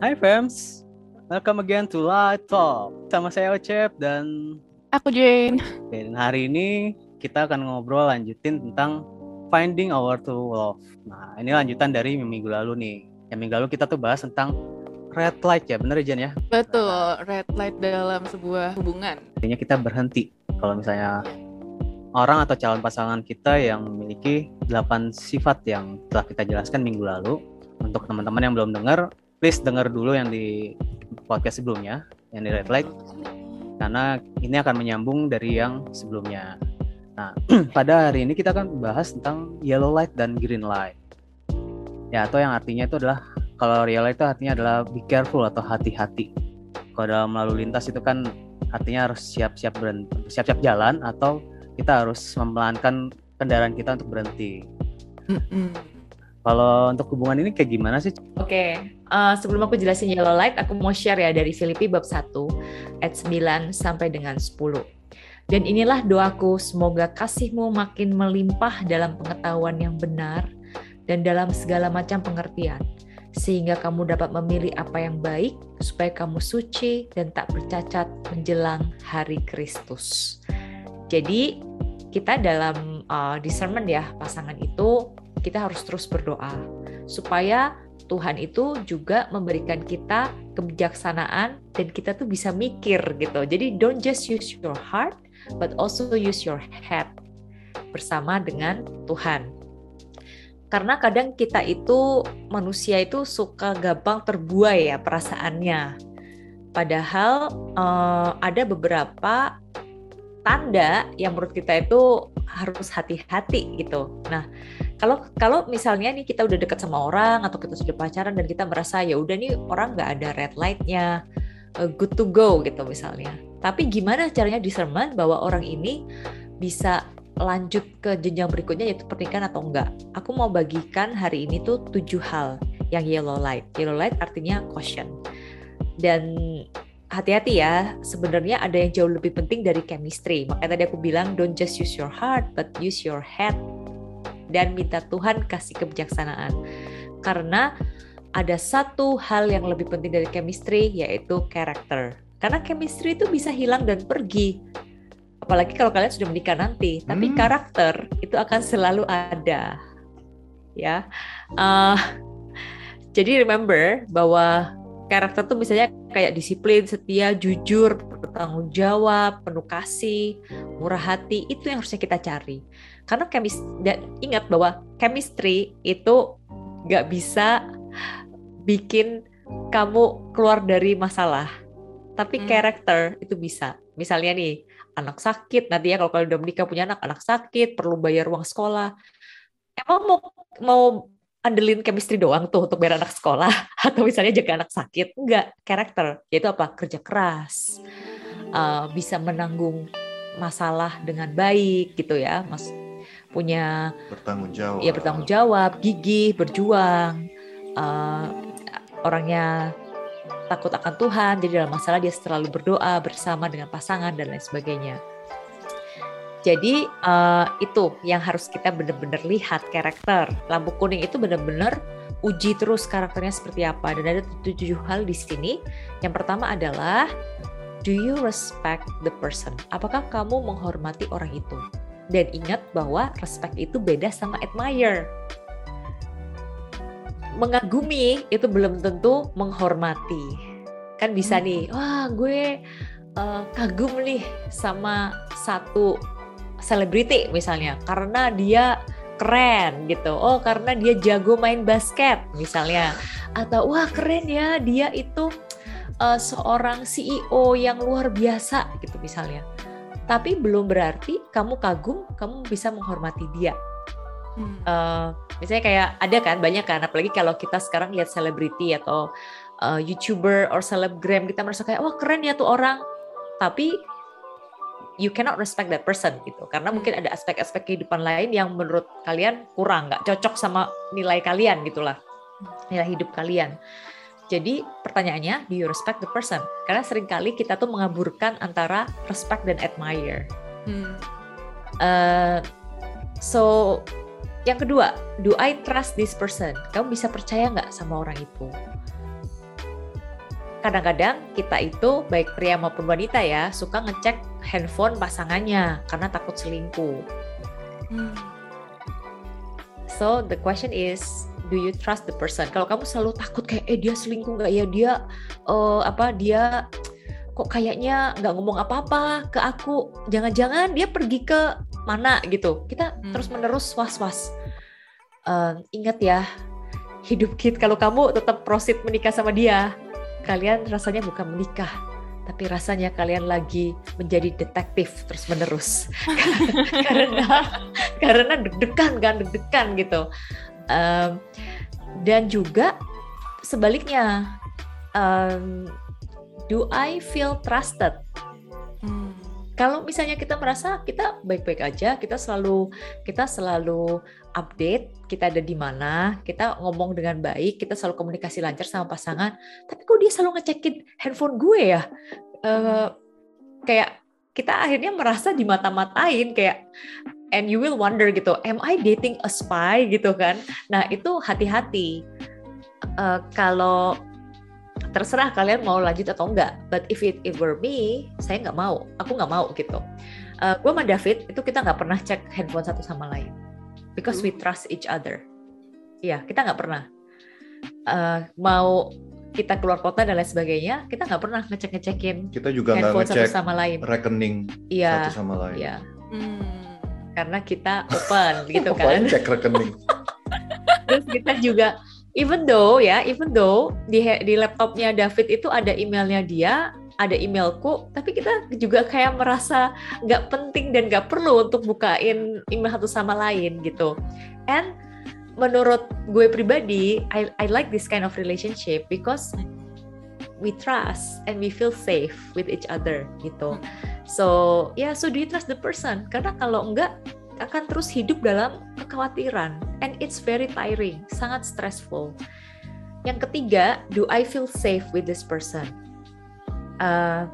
Hai fams, welcome again to Light Talk. Sama saya Ocep dan Aku Jane. Oke, dan hari ini kita akan ngobrol lanjutin tentang finding our true love. Nah, ini lanjutan dari minggu lalu nih. Yang minggu lalu kita tuh bahas tentang red light ya, bener ya Jan ya? Betul, red light dalam sebuah hubungan. Artinya kita berhenti kalau misalnya orang atau calon pasangan kita yang memiliki 8 sifat yang telah kita jelaskan minggu lalu. Untuk teman-teman yang belum dengar, please dengar dulu yang di podcast sebelumnya, yang di red light karena ini akan menyambung dari yang sebelumnya. Nah, pada hari ini kita akan bahas tentang yellow light dan green light. Ya, atau yang artinya itu adalah kalau yellow light itu artinya adalah be careful atau hati-hati. Kalau dalam lalu lintas itu kan artinya harus siap-siap berhenti, siap-siap jalan atau kita harus memelankan kendaraan kita untuk berhenti. Kalau untuk hubungan ini kayak gimana sih? Oke, uh, sebelum aku jelasin yellow light, aku mau share ya dari Filipi bab 1 ayat 9 sampai dengan 10. Dan inilah doaku, semoga kasihmu makin melimpah dalam pengetahuan yang benar dan dalam segala macam pengertian, sehingga kamu dapat memilih apa yang baik, supaya kamu suci dan tak bercacat menjelang hari Kristus. Jadi, kita dalam uh, discernment ya, pasangan itu kita harus terus berdoa supaya Tuhan itu juga memberikan kita kebijaksanaan dan kita tuh bisa mikir gitu. Jadi don't just use your heart but also use your head bersama dengan Tuhan. Karena kadang kita itu manusia itu suka gampang terbuai ya perasaannya. Padahal uh, ada beberapa tanda yang menurut kita itu harus hati-hati gitu. Nah, kalau kalau misalnya nih kita udah deket sama orang atau kita sudah pacaran dan kita merasa ya udah nih orang nggak ada red lightnya, uh, good to go gitu misalnya. Tapi gimana caranya discernment bahwa orang ini bisa lanjut ke jenjang berikutnya yaitu pernikahan atau enggak? Aku mau bagikan hari ini tuh tujuh hal yang yellow light. Yellow light artinya caution. Dan hati-hati ya, sebenarnya ada yang jauh lebih penting dari chemistry. Makanya tadi aku bilang don't just use your heart, but use your head dan minta Tuhan kasih kebijaksanaan. Karena ada satu hal yang lebih penting dari chemistry yaitu karakter. Karena chemistry itu bisa hilang dan pergi. Apalagi kalau kalian sudah menikah nanti, tapi hmm. karakter itu akan selalu ada. Ya. Uh, jadi remember bahwa karakter tuh misalnya kayak disiplin, setia, jujur, bertanggung jawab, penuh kasih, murah hati, itu yang harusnya kita cari. Karena chemistry, dan ingat bahwa chemistry itu nggak bisa bikin kamu keluar dari masalah. Tapi hmm. karakter itu bisa. Misalnya nih, anak sakit, nanti ya kalau kalian udah menikah punya anak, anak sakit, perlu bayar uang sekolah. Emang mau mau andelin chemistry doang tuh untuk biar anak sekolah atau misalnya jaga anak sakit enggak karakter yaitu apa kerja keras uh, bisa menanggung masalah dengan baik gitu ya mas punya bertanggung jawab ya bertanggung jawab gigih berjuang uh, orangnya takut akan Tuhan jadi dalam masalah dia selalu berdoa bersama dengan pasangan dan lain sebagainya jadi uh, itu yang harus kita benar-benar lihat karakter. Lampu kuning itu benar-benar uji terus karakternya seperti apa. Dan ada tujuh hal di sini. Yang pertama adalah do you respect the person? Apakah kamu menghormati orang itu? Dan ingat bahwa respect itu beda sama admire. Mengagumi itu belum tentu menghormati. Kan bisa hmm. nih, wah gue uh, kagum nih sama satu selebriti misalnya karena dia keren gitu. Oh, karena dia jago main basket misalnya. Atau wah keren ya dia itu uh, seorang CEO yang luar biasa gitu misalnya. Tapi belum berarti kamu kagum, kamu bisa menghormati dia. Hmm. Uh, misalnya kayak ada kan banyak kan, apalagi kalau kita sekarang lihat selebriti atau uh, youtuber or selebgram kita merasa kayak wah keren ya tuh orang. Tapi you cannot respect that person gitu karena hmm. mungkin ada aspek-aspek kehidupan lain yang menurut kalian kurang nggak cocok sama nilai kalian gitulah nilai hidup kalian jadi pertanyaannya do you respect the person karena sering kali kita tuh mengaburkan antara respect dan admire hmm. uh, so yang kedua do I trust this person kamu bisa percaya nggak sama orang itu kadang-kadang kita itu baik pria maupun wanita ya suka ngecek handphone pasangannya karena takut selingkuh. Hmm. So the question is, do you trust the person? Kalau kamu selalu takut kayak eh dia selingkuh nggak ya dia eh, apa dia kok kayaknya nggak ngomong apa-apa ke aku, jangan-jangan dia pergi ke mana gitu. Kita Hmm. terus menerus was-was. Eh, ingat ya, hidup kita kalau kamu tetap proceed menikah sama dia, kalian rasanya bukan menikah, tapi rasanya kalian lagi menjadi detektif terus menerus karena karena deg-degan kan deg-degan gitu Em, dan juga sebaliknya em, do I feel trusted Hmm. kalau misalnya kita merasa kita baik-baik aja, kita selalu kita selalu update, kita ada di mana, kita ngomong dengan baik, kita selalu komunikasi lancar sama pasangan, tapi kok dia selalu ngecekin handphone gue ya? Eh, kayak kita akhirnya merasa dimata-matain kayak and you will wonder gitu, am I dating a spy gitu kan? Nah, itu hati-hati. Eh, kalau terserah kalian mau lanjut atau enggak. But if it, it were me, saya nggak mau. Aku nggak mau gitu. Uh, gue sama David itu kita nggak pernah cek handphone satu sama lain because we trust each other. Iya, kita nggak pernah. Uh, mau kita keluar kota dan lain sebagainya, kita nggak pernah ngecek-ngecekin Kita juga nggak handphone satu ngecek sama lain. rekening Iya, satu sama lain. iya. Hmm. Karena kita open gitu kan. cek rekening? Terus kita juga even though ya, even though di di laptopnya David itu ada emailnya dia, ada emailku, tapi kita juga kayak merasa nggak penting dan nggak perlu untuk bukain email satu sama lain gitu. And menurut gue pribadi, I I like this kind of relationship because we trust and we feel safe with each other gitu. So ya, yeah, so do you trust the person? Karena kalau enggak akan terus hidup dalam kekhawatiran and it's very tiring, sangat stressful. Yang ketiga, do I feel safe with this person? Uh,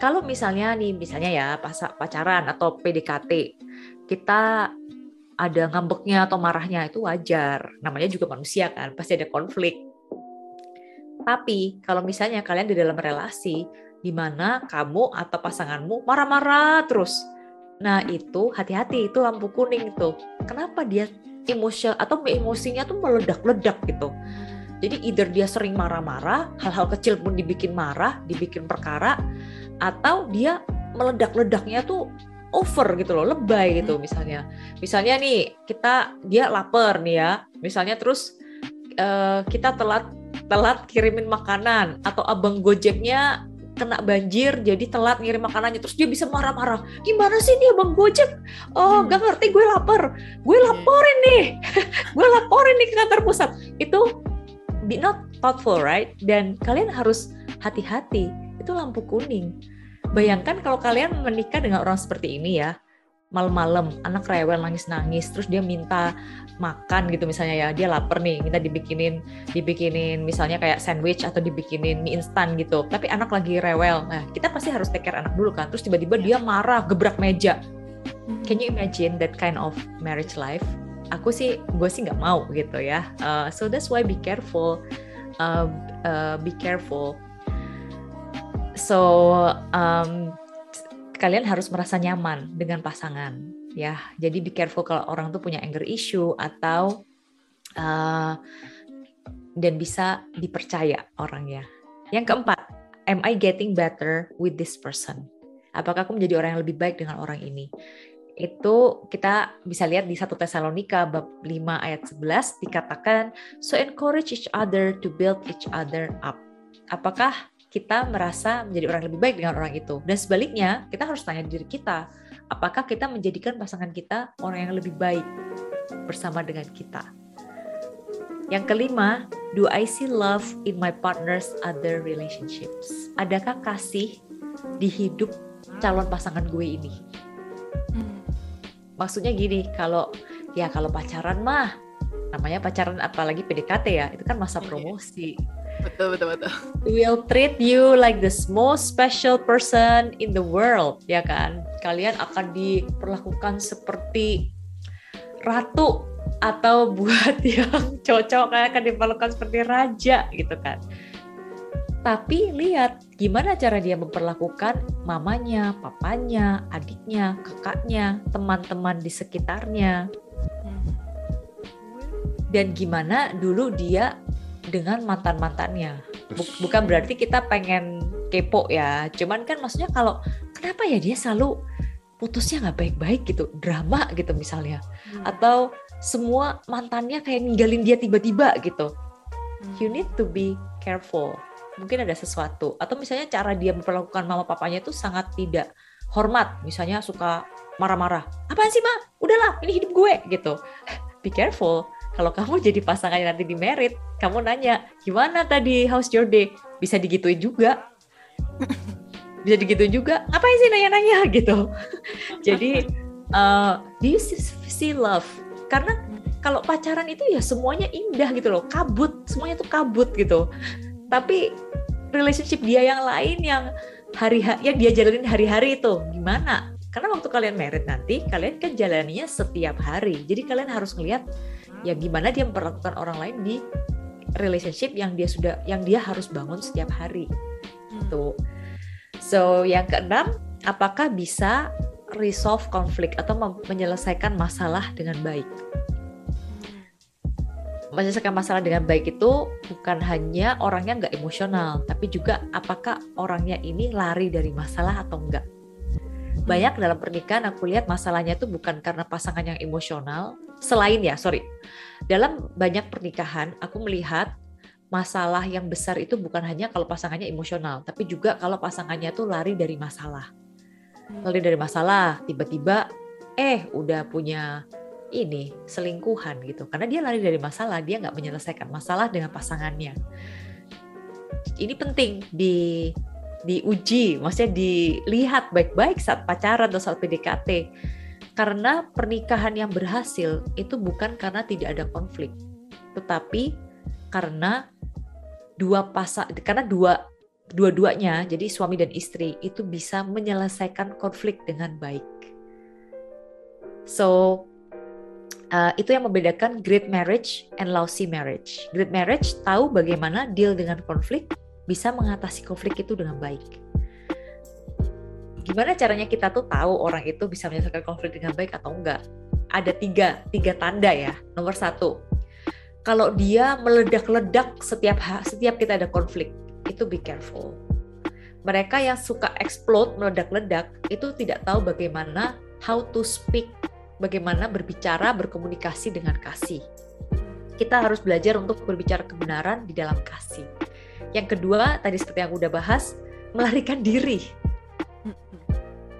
kalau misalnya nih, misalnya ya pas pacaran atau PDKT, kita ada ngambeknya atau marahnya itu wajar, namanya juga manusia kan, pasti ada konflik. Tapi kalau misalnya kalian di dalam relasi di mana kamu atau pasanganmu marah-marah terus, Nah itu hati-hati itu lampu kuning itu. Kenapa dia emosional atau emosinya tuh meledak-ledak gitu. Jadi either dia sering marah-marah, hal-hal kecil pun dibikin marah, dibikin perkara, atau dia meledak-ledaknya tuh over gitu loh, lebay gitu misalnya. Misalnya nih kita dia lapar nih ya, misalnya terus uh, kita telat telat kirimin makanan atau abang gojeknya kena banjir jadi telat ngirim makanannya terus dia bisa marah-marah. Gimana sih dia bang gojek? Oh gak ngerti gue lapar. Gue laporin nih. Gue laporin nih ke kantor pusat. Itu be not thoughtful right? Dan kalian harus hati-hati. Itu lampu kuning. Bayangkan kalau kalian menikah dengan orang seperti ini ya malam-malam anak rewel nangis-nangis terus dia minta makan gitu misalnya ya dia lapar nih minta dibikinin dibikinin misalnya kayak sandwich atau dibikinin mie instan gitu. Tapi anak lagi rewel nah kita pasti harus take care anak dulu kan terus tiba-tiba dia marah gebrak meja. Can you imagine that kind of marriage life? Aku sih gue sih nggak mau gitu ya. Uh, so that's why be careful uh, uh, be careful. So um, kalian harus merasa nyaman dengan pasangan ya. Jadi be careful kalau orang tuh punya anger issue atau uh, dan bisa dipercaya orangnya yang keempat am I getting better with this person? Apakah aku menjadi orang yang lebih baik dengan orang ini? Itu kita bisa lihat di 1 Tesalonika bab 5 ayat 11 dikatakan so encourage each other to build each other up. Apakah kita merasa menjadi orang lebih baik dengan orang itu. Dan sebaliknya, kita harus tanya diri kita, apakah kita menjadikan pasangan kita orang yang lebih baik bersama dengan kita. Yang kelima, do I see love in my partner's other relationships? Adakah kasih di hidup calon pasangan gue ini? Maksudnya gini, kalau ya kalau pacaran mah namanya pacaran apalagi PDKT ya, itu kan masa promosi betul betul betul. Will treat you like the most special person in the world ya kan? Kalian akan diperlakukan seperti ratu atau buat yang cocok kalian akan diperlakukan seperti raja gitu kan? Tapi lihat gimana cara dia memperlakukan mamanya, papanya, adiknya, kakaknya, teman-teman di sekitarnya. Dan gimana dulu dia dengan mantan-mantannya. Buk- Bukan berarti kita pengen kepo ya. Cuman kan maksudnya kalau kenapa ya dia selalu putusnya nggak baik-baik gitu, drama gitu misalnya. Atau semua mantannya kayak ninggalin dia tiba-tiba gitu. You need to be careful. Mungkin ada sesuatu. Atau misalnya cara dia memperlakukan mama papanya itu sangat tidak hormat. Misalnya suka marah-marah. Apaan sih ma? Udahlah ini hidup gue gitu. Be careful kalau kamu jadi pasangan yang nanti di merit kamu nanya gimana tadi? How's your day? Bisa digituin juga. Bisa digituin juga. Ngapain sih nanya-nanya? Gitu. Jadi uh, do you see love? Karena kalau pacaran itu ya semuanya indah gitu loh. Kabut. Semuanya tuh kabut gitu. Tapi relationship dia yang lain yang hari yang dia jalanin hari-hari itu gimana? Karena waktu kalian married nanti kalian kan jalaninya setiap hari. Jadi kalian harus ngelihat ya gimana dia memperlakukan orang lain di relationship yang dia sudah yang dia harus bangun setiap hari. Tuh. So yang keenam, apakah bisa resolve konflik atau menyelesaikan masalah dengan baik? menyelesaikan masalah dengan baik itu bukan hanya orangnya nggak emosional, tapi juga apakah orangnya ini lari dari masalah atau enggak. Banyak dalam pernikahan aku lihat masalahnya itu bukan karena pasangan yang emosional, selain ya, sorry. Dalam banyak pernikahan aku melihat masalah yang besar itu bukan hanya kalau pasangannya emosional, tapi juga kalau pasangannya tuh lari dari masalah. Lari dari masalah, tiba-tiba eh udah punya ini selingkuhan gitu karena dia lari dari masalah dia nggak menyelesaikan masalah dengan pasangannya ini penting di diuji maksudnya dilihat baik-baik saat pacaran atau saat PDKT karena pernikahan yang berhasil itu bukan karena tidak ada konflik tetapi karena dua pasang karena dua dua-duanya jadi suami dan istri itu bisa menyelesaikan konflik dengan baik so Uh, itu yang membedakan great marriage and lousy marriage. Great marriage tahu bagaimana deal dengan konflik, bisa mengatasi konflik itu dengan baik. Gimana caranya kita tuh tahu orang itu bisa menyelesaikan konflik dengan baik atau enggak? Ada tiga, tiga tanda ya. Nomor satu, kalau dia meledak-ledak setiap setiap kita ada konflik, itu be careful. Mereka yang suka explode, meledak-ledak, itu tidak tahu bagaimana how to speak bagaimana berbicara, berkomunikasi dengan kasih. Kita harus belajar untuk berbicara kebenaran di dalam kasih. Yang kedua, tadi seperti yang udah bahas, melarikan diri.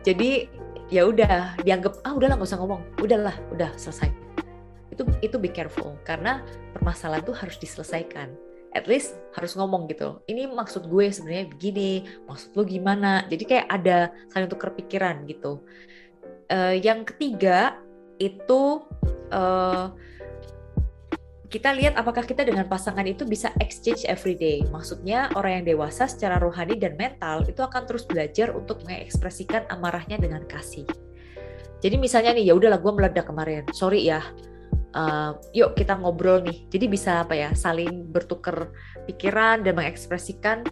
Jadi ya udah dianggap ah udahlah nggak usah ngomong, udahlah, udah selesai. Itu itu be careful karena permasalahan itu harus diselesaikan. At least harus ngomong gitu. Ini maksud gue sebenarnya begini, maksud lo gimana. Jadi kayak ada saling tukar pikiran gitu. Uh, yang ketiga itu uh, kita lihat apakah kita dengan pasangan itu bisa exchange every day. Maksudnya orang yang dewasa secara rohani dan mental itu akan terus belajar untuk mengekspresikan amarahnya dengan kasih. Jadi misalnya nih ya udahlah gue meledak kemarin, sorry ya. Uh, yuk kita ngobrol nih. Jadi bisa apa ya saling bertukar pikiran dan mengekspresikan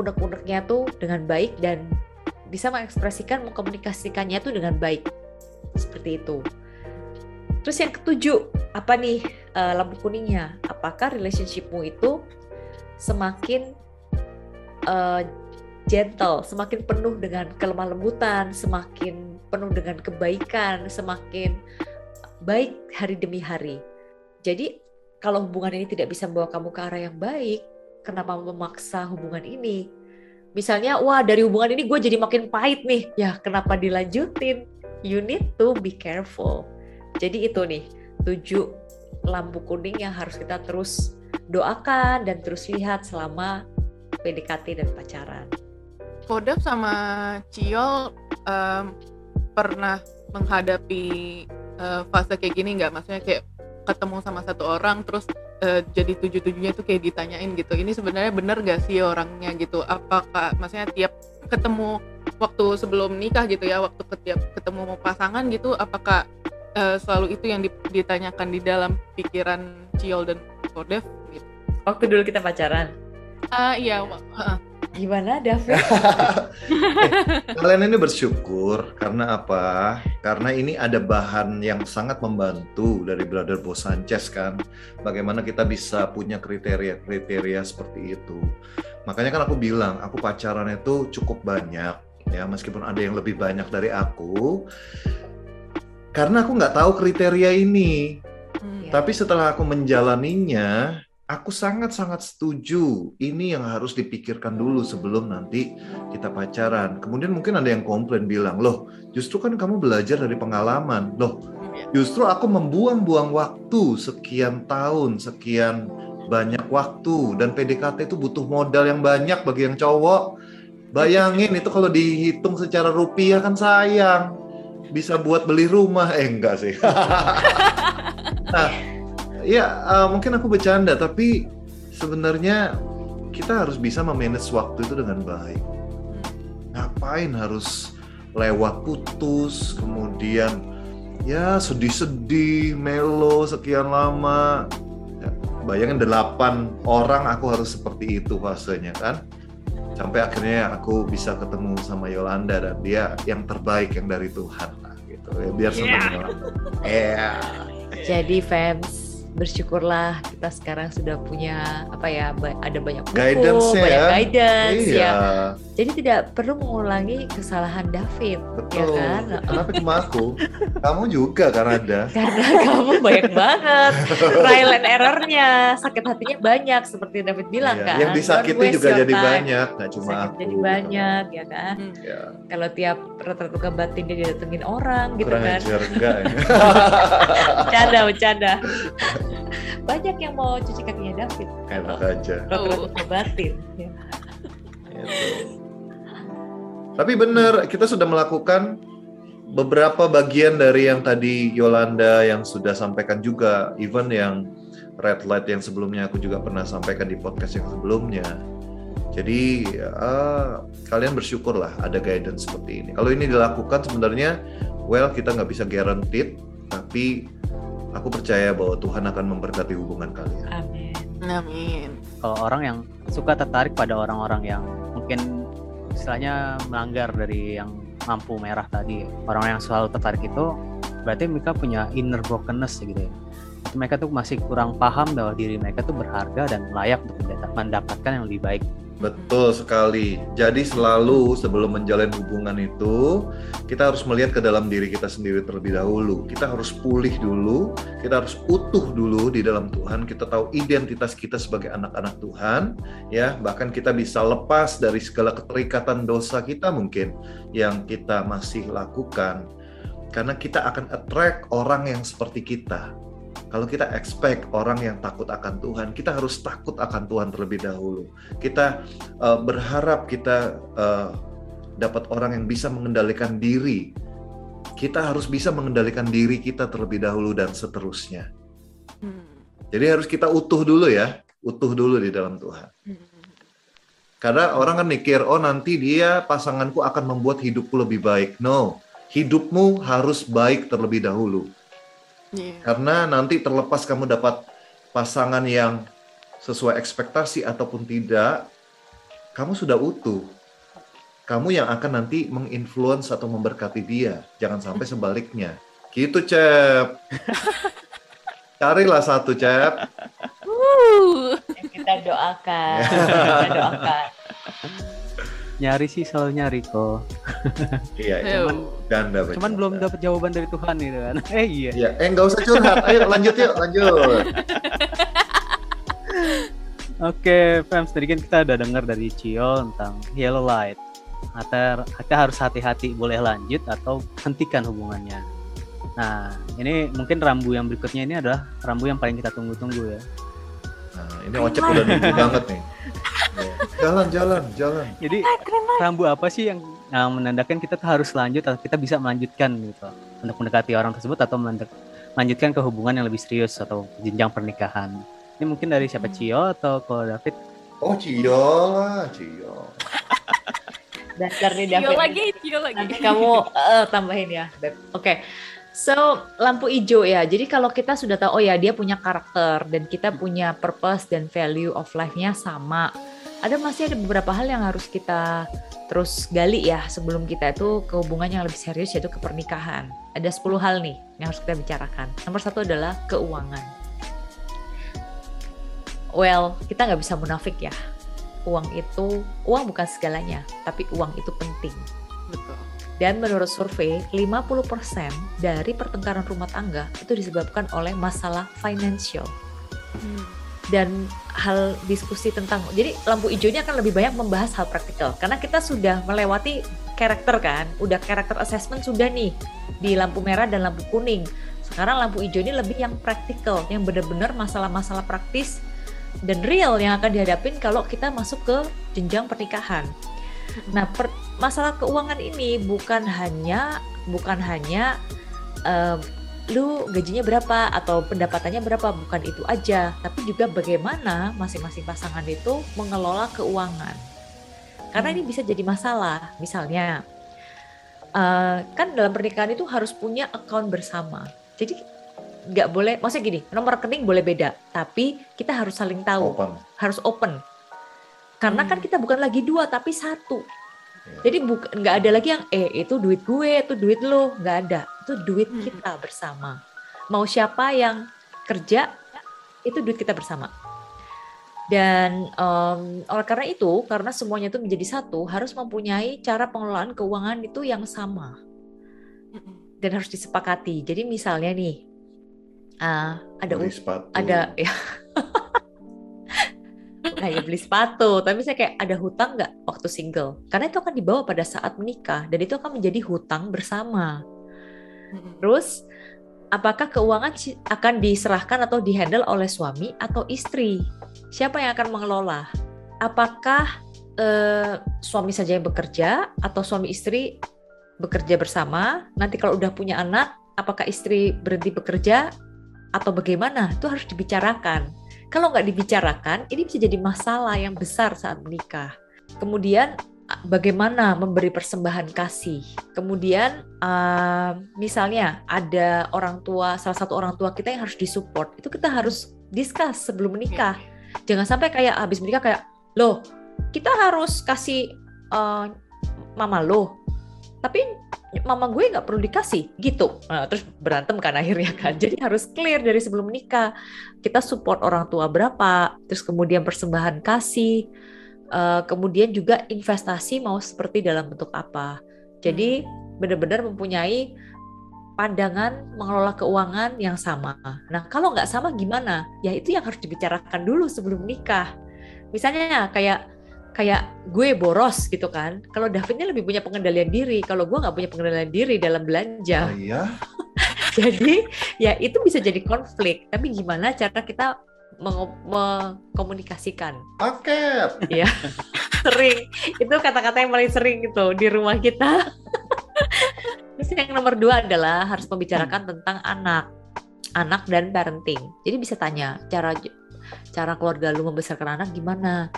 unek-uneknya tuh dengan baik dan bisa mengekspresikan mengkomunikasikannya tuh dengan baik seperti itu. Terus yang ketujuh, apa nih uh, lampu kuningnya? Apakah relationshipmu itu semakin uh, gentle, semakin penuh dengan kelemah lembutan, semakin penuh dengan kebaikan, semakin baik hari demi hari. Jadi kalau hubungan ini tidak bisa membawa kamu ke arah yang baik, kenapa memaksa hubungan ini? Misalnya, wah dari hubungan ini gue jadi makin pahit nih, ya kenapa dilanjutin? You need to be careful jadi itu nih tujuh lampu kuning yang harus kita terus doakan dan terus lihat selama PDKT dan pacaran. Kodap sama Ciol um, pernah menghadapi uh, fase kayak gini nggak? Maksudnya kayak ketemu sama satu orang terus uh, jadi tujuh tujuhnya itu kayak ditanyain gitu. Ini sebenarnya bener gak sih orangnya gitu? Apakah maksudnya tiap ketemu waktu sebelum nikah gitu ya, waktu ketiap ketemu pasangan gitu, apakah uh, selalu itu yang ditanyakan di dalam pikiran Ciol dan Kodev gitu. Waktu dulu kita pacaran. Uh, iya, uh, Gimana David? Kalian ini bersyukur karena apa? Karena ini ada bahan yang sangat membantu dari Brother Bo Sanchez kan. Bagaimana kita bisa punya kriteria-kriteria seperti itu. Makanya kan aku bilang, aku pacaran itu cukup banyak ya, meskipun ada yang lebih banyak dari aku. Karena aku nggak tahu kriteria ini. Hmm. Tapi setelah aku menjalaninya, aku sangat-sangat setuju. Ini yang harus dipikirkan dulu sebelum nanti kita pacaran. Kemudian mungkin ada yang komplain bilang, loh justru kan kamu belajar dari pengalaman. Loh justru aku membuang-buang waktu sekian tahun, sekian banyak waktu. Dan PDKT itu butuh modal yang banyak bagi yang cowok. Bayangin itu kalau dihitung secara rupiah kan sayang. Bisa buat beli rumah, eh enggak sih. nah, ya uh, mungkin aku bercanda tapi sebenarnya kita harus bisa memanage waktu itu dengan baik. Ngapain harus lewat putus kemudian ya sedih-sedih melo sekian lama. Ya, bayangin delapan orang aku harus seperti itu fasenya kan? Sampai akhirnya aku bisa ketemu sama Yolanda dan dia yang terbaik yang dari Tuhan ya biar senang yeah. yeah. Jadi fans bersyukurlah kita sekarang sudah punya apa ya ada banyak buku, guidance banyak ya. guidance iya. ya. Jadi tidak perlu mengulangi kesalahan David, ya Betul. ya kan? Kenapa cuma aku? Kamu juga kan ada. Karena kamu banyak banget trial and errornya, sakit hatinya banyak seperti David bilang Iya. kan. Yang disakiti juga jadi time. banyak, nggak cuma Sakit aku. Jadi banyak ya kan. Hmm. Ya. Kalau tiap rata-rata batin dia didatengin orang gitu Kurang kan. ajar enggak ya? bercanda, bercanda. Banyak yang mau cuci kakinya David. Enak aja. Rata-rata batin. Ya. Gitu. Tapi benar, kita sudah melakukan beberapa bagian dari yang tadi Yolanda yang sudah sampaikan juga, even yang red light yang sebelumnya aku juga pernah sampaikan di podcast yang sebelumnya. Jadi uh, kalian bersyukurlah ada guidance seperti ini. Kalau ini dilakukan sebenarnya, well kita nggak bisa guaranteed, tapi aku percaya bahwa Tuhan akan memberkati hubungan kalian. Amin. Amin. Kalau orang yang suka tertarik pada orang-orang yang mungkin istilahnya melanggar dari yang lampu merah tadi, orang yang selalu tertarik itu berarti mereka punya inner brokenness gitu ya. Mereka tuh masih kurang paham bahwa diri mereka tuh berharga dan layak untuk mendapatkan yang lebih baik Betul sekali. Jadi selalu sebelum menjalin hubungan itu, kita harus melihat ke dalam diri kita sendiri terlebih dahulu. Kita harus pulih dulu, kita harus utuh dulu di dalam Tuhan. Kita tahu identitas kita sebagai anak-anak Tuhan, ya. Bahkan kita bisa lepas dari segala keterikatan dosa kita mungkin yang kita masih lakukan. Karena kita akan attract orang yang seperti kita kalau kita expect orang yang takut akan Tuhan, kita harus takut akan Tuhan terlebih dahulu. Kita uh, berharap kita uh, dapat orang yang bisa mengendalikan diri. Kita harus bisa mengendalikan diri kita terlebih dahulu dan seterusnya. Hmm. Jadi harus kita utuh dulu ya, utuh dulu di dalam Tuhan. Hmm. Karena orang kan mikir, oh nanti dia pasanganku akan membuat hidupku lebih baik. No, hidupmu harus baik terlebih dahulu Yeah. Karena nanti terlepas kamu dapat pasangan yang sesuai ekspektasi ataupun tidak, kamu sudah utuh. Kamu yang akan nanti menginfluence atau memberkati dia. Jangan sampai sebaliknya. Gitu, Cep. Carilah satu, Cep. Kita doakan. Kita doakan nyari sih selalu nyari kok. iya, cuman ganda Cuman belum dapat jawaban dari Tuhan gitu kan. Eh iya. Iya, eh nggak usah curhat. Ayo lanjut yuk, lanjut. Oke, fans tadi kan kita udah dengar dari Cio tentang yellow light. Atau kita harus hati-hati boleh lanjut atau hentikan hubungannya. Nah, ini mungkin rambu yang berikutnya ini adalah rambu yang paling kita tunggu-tunggu ya. Nah, ini Ocep udah nunggu banget nih. Jalan, jalan, jalan. Jadi rambu apa sih yang, yang menandakan kita tuh harus lanjut atau kita bisa melanjutkan gitu untuk mendekati orang tersebut atau melanjutkan ke hubungan yang lebih serius atau jenjang pernikahan. Ini mungkin dari siapa hmm. Cio atau kalau David? Oh Cio lah, Cio. Dasar nih David. Cio lagi, Cio lagi. Nanti kamu uh, tambahin ya, Beb. Oke. Okay. So, lampu hijau ya. Jadi kalau kita sudah tahu oh ya dia punya karakter dan kita punya purpose dan value of life-nya sama ada masih ada beberapa hal yang harus kita terus gali ya sebelum kita itu ke hubungan yang lebih serius yaitu ke pernikahan. Ada 10 hal nih yang harus kita bicarakan. Nomor satu adalah keuangan. Well, kita nggak bisa munafik ya. Uang itu, uang bukan segalanya, tapi uang itu penting. Betul. Dan menurut survei, 50% dari pertengkaran rumah tangga itu disebabkan oleh masalah financial. Hmm. Dan hal diskusi tentang, jadi lampu hijaunya akan lebih banyak membahas hal praktikal. Karena kita sudah melewati karakter kan, udah karakter assessment sudah nih di lampu merah dan lampu kuning. Sekarang lampu hijau ini lebih yang praktikal, yang benar-benar masalah-masalah praktis dan real yang akan dihadapin kalau kita masuk ke jenjang pernikahan. Nah, per, masalah keuangan ini bukan hanya bukan hanya um, lu gajinya berapa atau pendapatannya berapa, bukan itu aja, tapi juga bagaimana masing-masing pasangan itu mengelola keuangan. Karena ini bisa jadi masalah. Misalnya, uh, kan dalam pernikahan itu harus punya account bersama. Jadi nggak boleh, maksudnya gini, nomor rekening boleh beda, tapi kita harus saling tahu, Open. harus open. Karena kan Hmm. kita bukan lagi dua tapi satu. Ya. Jadi nggak ada lagi yang eh itu duit gue, itu duit lo, nggak ada. Itu duit Hmm. kita bersama. Mau siapa yang kerja itu duit kita bersama. Dan em, oleh karena itu, karena semuanya itu menjadi satu, harus mempunyai cara pengelolaan keuangan itu yang sama dan harus disepakati. Jadi misalnya nih, ah, ada Beli sepatu. ada ya kayak beli sepatu tapi saya kayak ada hutang nggak waktu single karena itu akan dibawa pada saat menikah dan itu akan menjadi hutang bersama. Terus apakah keuangan akan diserahkan atau dihandle oleh suami atau istri? Siapa yang akan mengelola? Apakah eh, suami saja yang bekerja atau suami istri bekerja bersama? Nanti kalau udah punya anak apakah istri berhenti bekerja atau bagaimana? Itu harus dibicarakan. Kalau nggak dibicarakan ini bisa jadi masalah yang besar saat menikah. Kemudian bagaimana memberi persembahan kasih. Kemudian uh, misalnya ada orang tua salah satu orang tua kita yang harus disupport. Itu kita harus discuss sebelum menikah. Jangan sampai kayak habis menikah kayak loh kita harus kasih uh, mama lo tapi mama gue nggak perlu dikasih. Gitu. Nah, terus berantem kan akhirnya kan. Jadi harus clear dari sebelum menikah. Kita support orang tua berapa terus kemudian persembahan kasih eh, kemudian juga investasi mau seperti dalam bentuk apa. Jadi benar-benar mempunyai pandangan mengelola keuangan yang sama. Nah kalau nggak sama gimana? Ya itu yang harus dibicarakan dulu sebelum nikah misalnya kayak kayak gue boros gitu kan. Kalau Davidnya lebih punya pengendalian diri kalau gue nggak punya pengendalian diri dalam belanja. Oh iya, jadi ya itu bisa jadi konflik. Tapi gimana cara kita mengkomunikasikan paket. sering. Itu kata-kata yang paling sering gitu di rumah kita. Terus yang nomor dua adalah harus membicarakan tentang anak. Anak dan parenting. Jadi bisa tanya cara cara keluarga lu membesarkan anak gimana?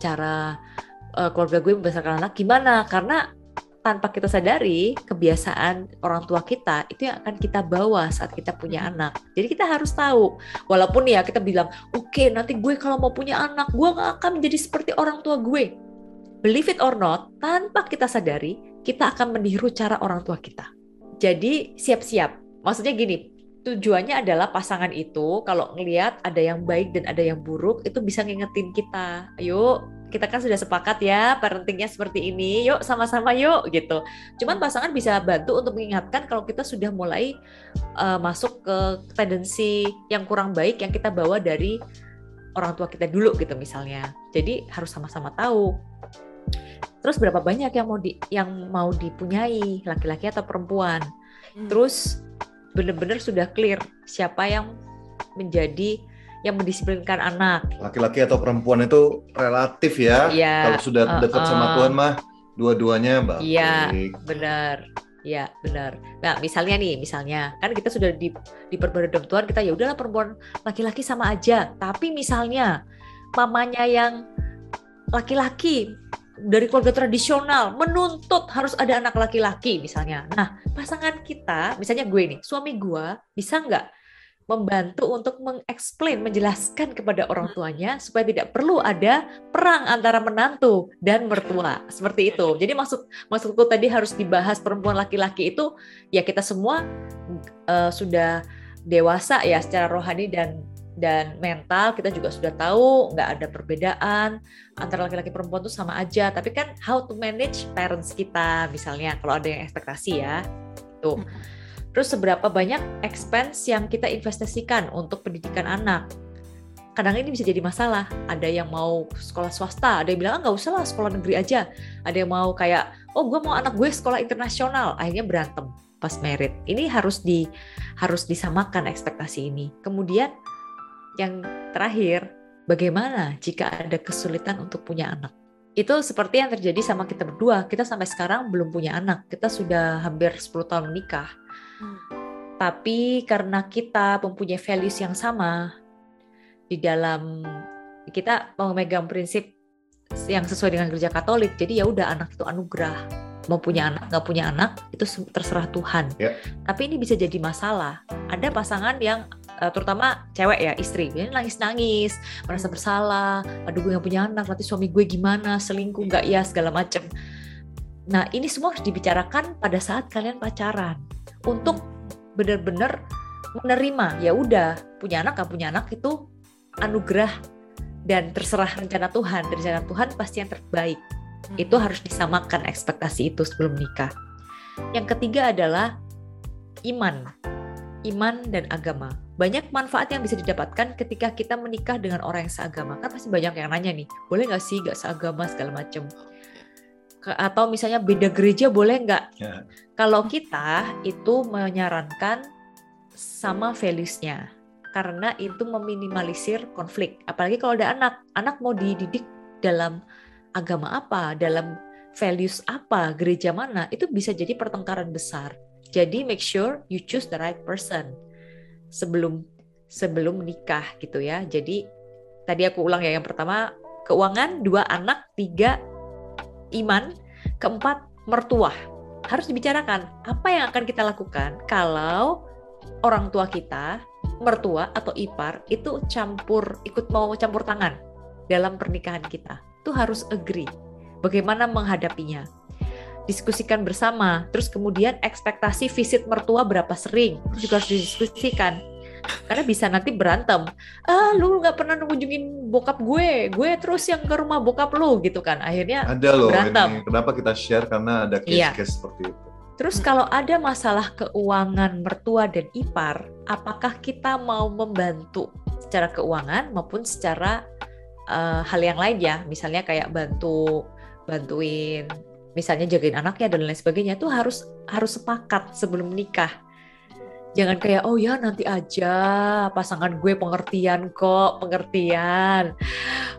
Cara eh, keluarga gue membesarkan anak gimana? Karena tanpa kita sadari kebiasaan orang tua kita itu yang akan kita bawa saat kita punya anak. Jadi kita harus tahu. Walaupun ya kita bilang oke nanti gue kalau mau punya anak gue gak akan menjadi seperti orang tua gue. Believe it or not tanpa kita sadari kita akan meniru cara orang tua kita. Jadi siap-siap. Maksudnya gini tujuannya adalah pasangan itu kalau ngelihat ada yang baik dan ada yang buruk itu bisa ngingetin kita. Ayo kita kan sudah sepakat ya parentingnya seperti ini yuk sama-sama yuk gitu. Cuman pasangan bisa bantu untuk mengingatkan kalau kita sudah mulai uh, masuk ke tendensi yang kurang baik yang kita bawa dari orang tua kita dulu gitu misalnya. Jadi harus sama-sama tahu. Terus berapa banyak yang mau di yang mau dipunyai laki-laki atau perempuan? Hmm. terus benar-benar sudah clear siapa yang menjadi yang mendisiplinkan anak Laki-laki atau perempuan itu relatif ya. Iya, Kalau sudah dekat uh-uh. sama Tuhan mah dua-duanya baik. Iya. benar ya benar nah misalnya nih misalnya kan kita sudah di diperbarui dengan Tuhan kita ya udahlah perempuan laki-laki sama aja tapi misalnya mamanya yang laki-laki dari keluarga tradisional menuntut harus ada anak laki-laki misalnya nah pasangan kita misalnya gue nih suami gue bisa nggak membantu untuk mengeksplain, menjelaskan kepada orang tuanya supaya tidak perlu ada perang antara menantu dan mertua. Seperti itu. Jadi maksud maksudku tadi harus dibahas perempuan laki-laki itu ya kita semua uh, sudah dewasa ya secara rohani dan dan mental. Kita juga sudah tahu nggak ada perbedaan antara laki-laki perempuan itu sama aja. Tapi kan how to manage parents kita misalnya kalau ada yang ekspektasi ya. Tuh terus seberapa banyak expense yang kita investasikan untuk pendidikan anak kadang ini bisa jadi masalah ada yang mau sekolah swasta ada yang bilang ah, nggak usah lah sekolah negeri aja ada yang mau kayak oh gue mau anak gue sekolah internasional akhirnya berantem pas merit ini harus di harus disamakan ekspektasi ini kemudian yang terakhir, bagaimana jika ada kesulitan untuk punya anak? Itu seperti yang terjadi sama kita berdua. Kita sampai sekarang belum punya anak. Kita sudah hampir 10 tahun menikah. Tapi karena kita mempunyai values yang sama di dalam kita memegang prinsip yang sesuai dengan gereja Katolik. Jadi ya udah anak itu anugerah mau punya anak nggak punya anak itu terserah Tuhan. Yeah. Tapi ini bisa jadi masalah. Ada pasangan yang uh, terutama cewek ya istri ini nangis nangis merasa bersalah aduh gue yang punya anak nanti suami gue gimana selingkuh nggak ya segala macem nah ini semua harus dibicarakan pada saat kalian pacaran untuk benar-benar menerima ya udah punya anak gak punya anak itu anugerah dan terserah rencana Tuhan rencana Tuhan pasti yang terbaik hmm. itu harus disamakan ekspektasi itu sebelum nikah yang ketiga adalah iman iman dan agama banyak manfaat yang bisa didapatkan ketika kita menikah dengan orang yang seagama. Kan pasti banyak yang nanya nih, boleh nggak sih nggak seagama segala macam. Atau misalnya beda gereja boleh nggak? Ya. Kalau kita itu menyarankan sama values-nya. Karena itu meminimalisir konflik. Apalagi kalau ada anak. Anak mau dididik dalam agama apa, dalam values apa, gereja mana, itu bisa jadi pertengkaran besar. Jadi make sure you choose the right person sebelum sebelum menikah gitu ya. Jadi tadi aku ulang ya yang pertama keuangan, dua anak, tiga iman, keempat mertua. Harus dibicarakan apa yang akan kita lakukan kalau orang tua kita, mertua atau ipar itu campur ikut mau campur tangan dalam pernikahan kita. Itu harus agree. Bagaimana menghadapinya? diskusikan bersama. Terus kemudian ekspektasi visit mertua berapa sering itu juga harus didiskusikan. Karena bisa nanti berantem. Ah, lu nggak pernah ngunjungin bokap gue, gue terus yang ke rumah bokap lu gitu kan. Akhirnya ada loh berantem. Ini. Kenapa kita share karena ada iya. case-case iya. seperti itu. Terus kalau ada masalah keuangan mertua dan ipar, apakah kita mau membantu secara keuangan maupun secara uh, hal yang lain ya, misalnya kayak bantu bantuin misalnya jagain anaknya dan lain sebagainya itu harus harus sepakat sebelum menikah jangan kayak oh ya nanti aja. Pasangan gue pengertian kok pengertian.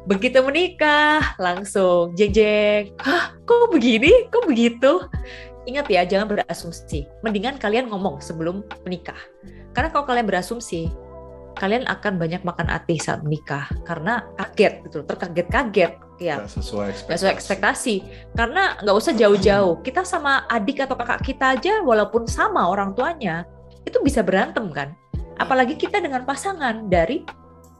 Begitu menikah langsung jeng jeng hah kok begini? Kok begitu? Ingat ya jangan berasumsi. Mendingan kalian ngomong sebelum menikah. Karena kalau kalian berasumsi kalian akan banyak makan hati saat menikah. Karena kaget gitu terkaget-kaget ya. Gak sesuai ekspektasi. Gak sesuai ekspektasi. Karena nggak usah jauh-jauh. Kita sama adik atau kakak kita aja walaupun sama orang tuanya itu bisa berantem kan apalagi kita dengan pasangan dari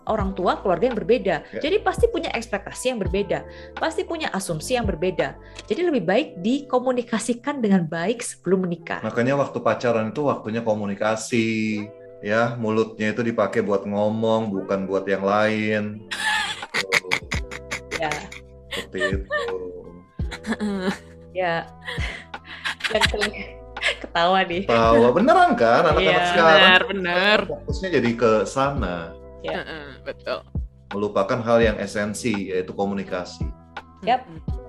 orang tua keluarga yang berbeda. Ya. Jadi pasti punya ekspektasi yang berbeda, pasti punya asumsi yang berbeda. Jadi lebih baik dikomunikasikan dengan baik sebelum menikah. Makanya waktu pacaran itu waktunya komunikasi ya mulutnya itu dipakai buat ngomong bukan buat yang lain ya seperti itu ya ketawa nih. Ketawa. Beneran kan anak-anak ya, sekarang. benar benar. Fokusnya jadi ke sana. Ya betul. Melupakan hal yang esensi yaitu komunikasi. Yep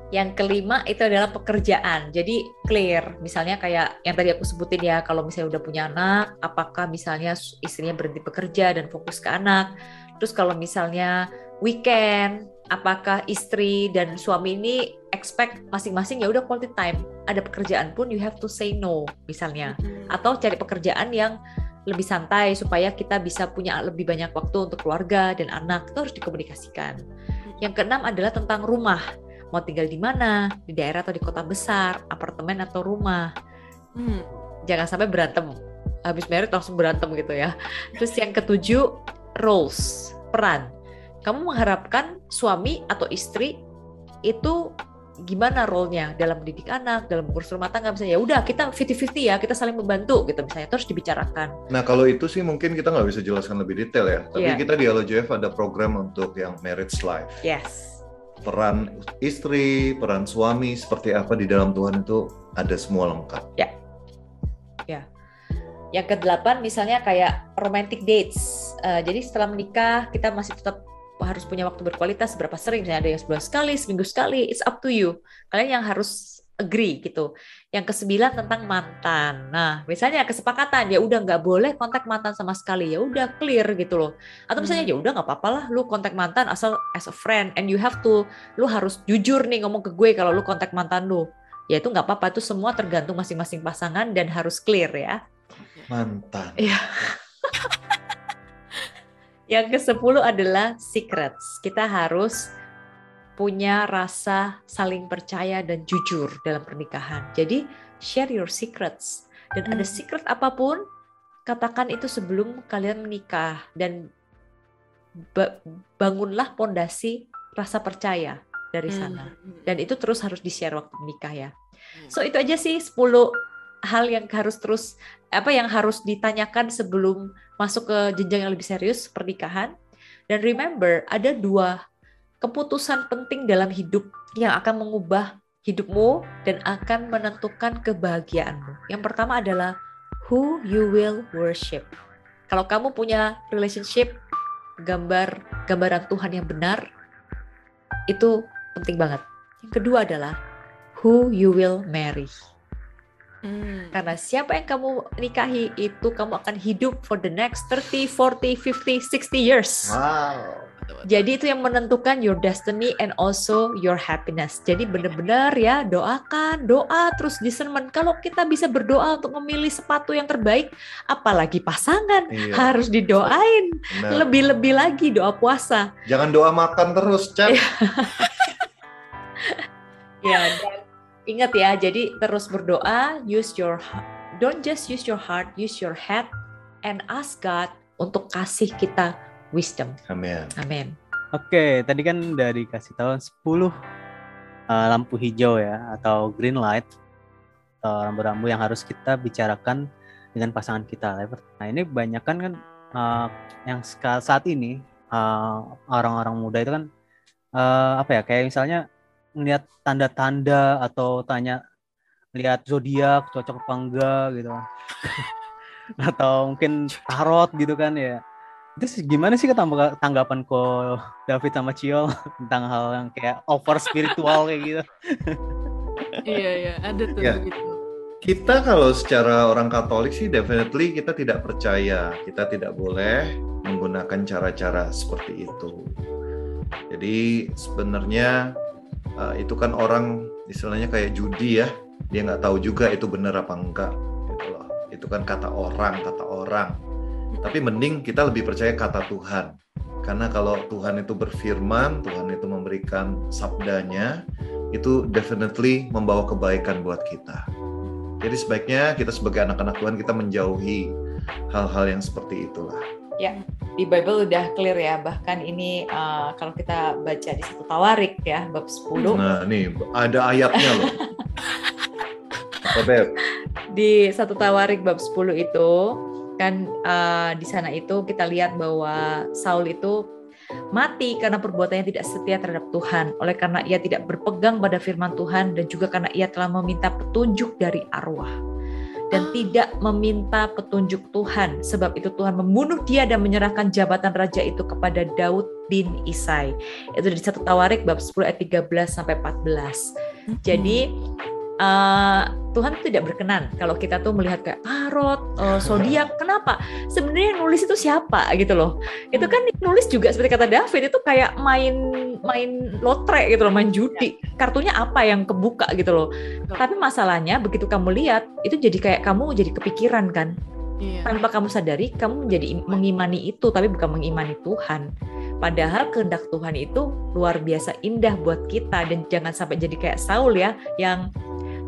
yang kelima itu adalah pekerjaan. Jadi clear. Misalnya kayak yang tadi aku sebutin ya, kalau misalnya udah punya anak, apakah misalnya istrinya berhenti bekerja dan fokus ke anak. Terus kalau misalnya weekend, apakah istri dan suami ini expect masing-masing ya udah quality time. Ada pekerjaan pun you have to say no misalnya. Atau cari pekerjaan yang lebih santai supaya kita bisa punya lebih banyak waktu untuk keluarga dan anak. Itu harus dikomunikasikan. Yang keenam adalah tentang rumah mau tinggal di mana, di daerah atau di kota besar, apartemen atau rumah. Hmm. Jangan sampai berantem habis married langsung berantem gitu ya. Terus yang ketujuh roles, peran. Kamu mengharapkan suami atau istri itu gimana role-nya dalam mendidik anak, dalam mengurus rumah tangga misalnya ya udah kita 50-50 ya, kita saling membantu gitu misalnya terus dibicarakan. Nah kalau itu sih mungkin kita nggak bisa jelaskan lebih detail ya. Tapi Iya. kita di LJF ada program untuk yang marriage life. Yes. Peran istri, peran suami seperti apa di dalam Tuhan itu ada semua lengkap. Yang kedelapan misalnya kayak romantic dates. Eh, jadi setelah menikah kita masih tetap harus punya waktu berkualitas seberapa sering misalnya ada yang sebulan sekali, seminggu sekali, it's up to you. Kalian yang harus agree gitu. Yang kesembilan tentang mantan. Nah, misalnya kesepakatan ya udah nggak boleh kontak mantan sama sekali. Ya udah clear gitu loh. Atau misalnya Hmm. ya udah nggak apa-apa lah lu kontak mantan asal as a friend and you have to lu harus jujur nih ngomong ke gue kalau lu kontak mantan lu. Ya itu nggak apa-apa itu semua tergantung masing-masing pasangan dan harus clear ya. Mantan. Yang ke-10 adalah secrets. Kita harus punya rasa saling percaya dan jujur dalam pernikahan. Jadi share your secrets. Dan ada Hmm. secret apa pun, katakan itu sebelum kalian menikah dan ba- bangunlah pondasi rasa percaya dari sana. Hmm. Dan itu terus harus di-share waktu menikah ya. Hmm. So itu aja sih 10 hal yang harus terus apa yang harus ditanyakan sebelum masuk ke jenjang yang lebih serius pernikahan. Dan remember ada dua keputusan penting dalam hidup yang akan mengubah hidupmu dan akan menentukan kebahagiaanmu. Yang pertama adalah who you will worship. Kalau kamu punya relationship gambar gambaran Tuhan yang benar itu penting banget. Yang kedua adalah who you will marry. Hmm. Karena siapa yang kamu nikahi itu kamu akan hidup for the next 30, 40, 50, 60 years. Wow. Jadi itu yang menentukan your destiny and also your happiness. Jadi benar-benar ya doakan, doa terus discernment. Kalau kita bisa berdoa untuk memilih sepatu yang terbaik, apalagi pasangan Iya. harus didoain. Lebih-lebih lagi doa puasa. Jangan doa makan terus, Cep. Ya, dan ingat ya, jadi terus berdoa, use your heart. Don't just use your heart, use your head and ask God untuk kasih kita wisdom. Amin. Amin. Oke, tadi kan udah dikasih tahu 10 uh, lampu hijau ya atau green light atau rambu-rambu yang harus kita bicarakan dengan pasangan kita. Nah, ini banyak kan kan uh, yang saat ini uh, orang-orang muda itu kan uh, apa ya kayak misalnya melihat tanda-tanda atau tanya lihat zodiak cocok apa enggak gitu atau mungkin tarot gitu kan ya itu gimana sih tanggapan ko David sama Ciol tentang hal yang kayak over spiritual kayak gitu Iya iya ada tuh Iya. begitu. Kita kalau secara orang Katolik sih definitely kita tidak percaya. Kita tidak boleh menggunakan cara-cara seperti itu. Jadi sebenarnya uh, itu kan orang istilahnya kayak judi ya. Dia nggak tahu juga itu benar apa enggak. Gitu loh. Itu kan kata orang, kata orang. Tapi mending kita lebih percaya kata Tuhan. Karena kalau Tuhan itu berfirman, Tuhan itu memberikan sabdanya, itu definitely membawa kebaikan buat kita. Jadi sebaiknya kita sebagai anak-anak Tuhan kita menjauhi hal-hal yang seperti itulah. Di Bible udah clear ya, bahkan ini uh, kalau kita baca di satu Tawarik ya, bab 10, Nah, nih ada ayatnya loh. Apa Beb? di satu Tawarik bab 10 itu kan uh, di sana itu kita lihat bahwa Saul itu mati karena perbuatannya tidak setia terhadap Tuhan oleh karena ia tidak berpegang pada firman Tuhan dan juga karena ia telah meminta petunjuk dari arwah dan tidak meminta petunjuk Tuhan. Sebab itu Tuhan membunuh dia dan menyerahkan jabatan raja itu kepada Daud bin Isai. Itu di satu Tawarik bab 10 ayat 13 sampai 14 jadi eh, Tuhan tidak berkenan kalau kita tuh melihat kayak tarot, eh, zodiak. Kenapa? Sebenarnya yang nulis itu siapa gitu loh. Itu kan nulis juga seperti kata David itu kayak main main lotre gitu loh, main judi. Kartunya apa yang kebuka gitu loh. Tapi masalahnya begitu kamu lihat itu jadi kayak kamu jadi kepikiran kan. Iya. Tanpa kamu sadari kamu menjadi im- mengimani itu tapi bukan mengimani Tuhan. Padahal kehendak Tuhan itu luar biasa indah buat kita dan jangan sampai jadi kayak Saul ya yang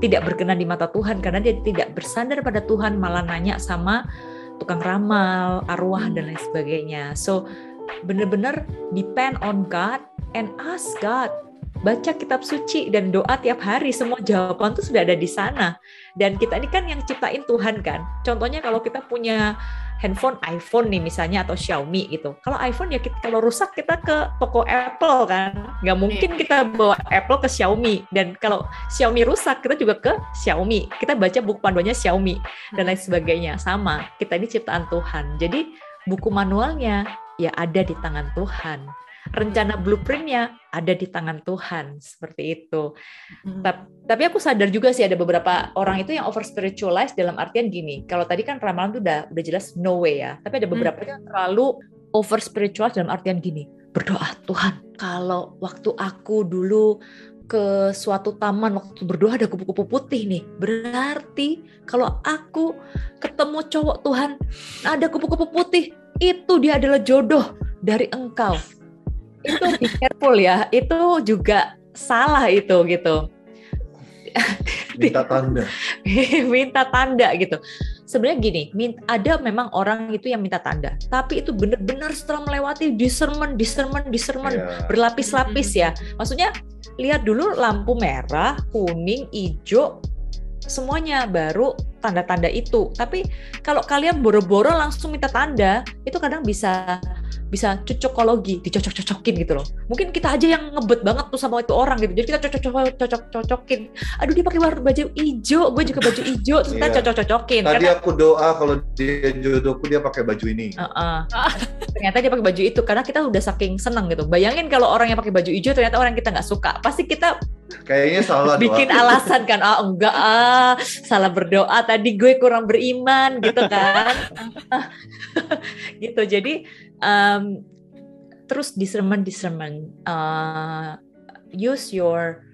tidak berkenan di mata Tuhan karena dia tidak bersandar pada Tuhan malah nanya sama tukang ramal, arwah dan lain sebagainya. So bener-bener depend on God and ask God. Baca kitab suci dan doa tiap hari semua jawaban tuh sudah ada di sana. Dan kita ini kan yang ciptain Tuhan kan. Contohnya kalau kita punya handphone iPhone nih misalnya atau Xiaomi gitu. Kalau iPhone ya kita, kalau rusak kita ke toko Apple kan. Nggak mungkin kita bawa Apple ke Xiaomi. Dan kalau Xiaomi rusak kita juga ke Xiaomi. Kita baca buku panduannya Xiaomi dan lain sebagainya. Sama kita ini ciptaan Tuhan. Jadi buku manualnya ya ada di tangan Tuhan rencana blueprintnya ada di tangan Tuhan seperti itu. Hmm. Tapi aku sadar juga sih ada beberapa orang itu yang over spiritualize dalam artian gini. Kalau tadi kan ramalan itu udah udah jelas no way ya. Tapi ada hmm. beberapa yang terlalu over spiritualize dalam artian gini. Berdoa Tuhan, kalau waktu aku dulu ke suatu taman waktu berdoa ada kupu-kupu putih nih. Berarti kalau aku ketemu cowok Tuhan ada kupu-kupu putih, itu dia adalah jodoh dari engkau itu be careful ya. Itu juga salah itu gitu. Minta tanda. Minta tanda gitu. Sebenarnya gini ada memang orang itu yang minta tanda. Tapi itu benar-benar setelah melewati discernment discernment discernment. Yeah. berlapis-lapis ya. Maksudnya lihat dulu lampu merah kuning hijau semuanya baru tanda-tanda itu. Tapi kalau kalian boro-boro langsung minta tanda itu kadang bisa bisa cocokologi dicocok-cocokin gitu loh. Mungkin kita aja yang ngebet banget tuh sama itu orang gitu. Jadi kita cocok-cocokin aduh dia pakai baju hijau gue juga baju hijau terus kita iya. cocok-cocokin. Tadi karena, aku doa kalau dia jodohku dia pakai baju ini. Uh -uh. ternyata dia pakai baju itu karena kita udah saking seneng gitu. Bayangin kalau orang yang pakai baju hijau ternyata orang kita nggak suka. Pasti kita kayaknya salah bikin doa. alasan kan ah oh, enggak ah salah berdoa tadi gue kurang beriman gitu kan gitu jadi um, terus discernment discernment uh, use your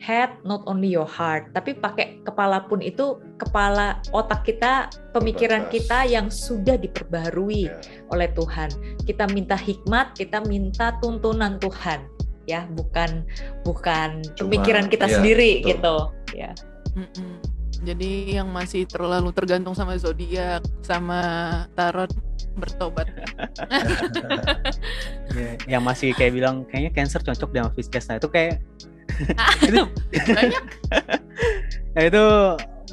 head not only your heart tapi pakai kepala pun itu kepala otak kita pemikiran kita yang sudah diperbaharui yeah. oleh Tuhan kita minta hikmat kita minta tuntunan Tuhan ya bukan bukan Cuma, pemikiran kita ya, sendiri betul. gitu ya mm -mm. Jadi yang masih terlalu tergantung sama zodiak sama tarot bertobat. Ya, yang masih kayak bilang kayaknya cancer cocok dengan Fiskes nah itu kayak itu ya itu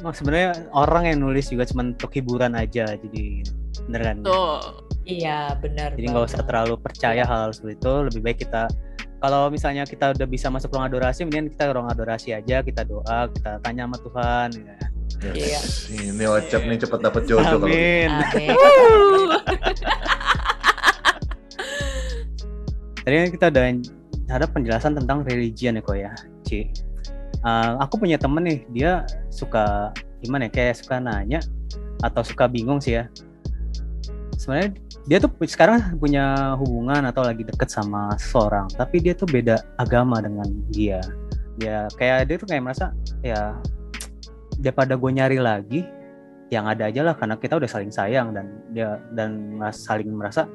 sebenarnya orang yang nulis juga cuma untuk hiburan aja jadi beneran. Tuh. iya benar jadi nggak usah terlalu percaya hal, hal seperti itu lebih baik kita kalau misalnya kita udah bisa masuk ruang adorasi, mending kita ruang adorasi aja, kita doa, kita tanya sama Tuhan. Ya. Yes. Iya. Ini Ocap nih cepat dapat jodoh. Amin. Amin. Tadi kan kita udah ada penjelasan tentang religion ya kok ya, Ci. Uh, aku punya temen nih, dia suka gimana ya, kayak suka nanya atau suka bingung sih ya. Sebenarnya dia tuh sekarang punya hubungan atau lagi deket sama seseorang tapi dia tuh beda agama dengan dia dia kayak dia tuh kayak merasa ya daripada gue nyari lagi yang ada aja lah karena kita udah saling sayang dan dia dan saling merasa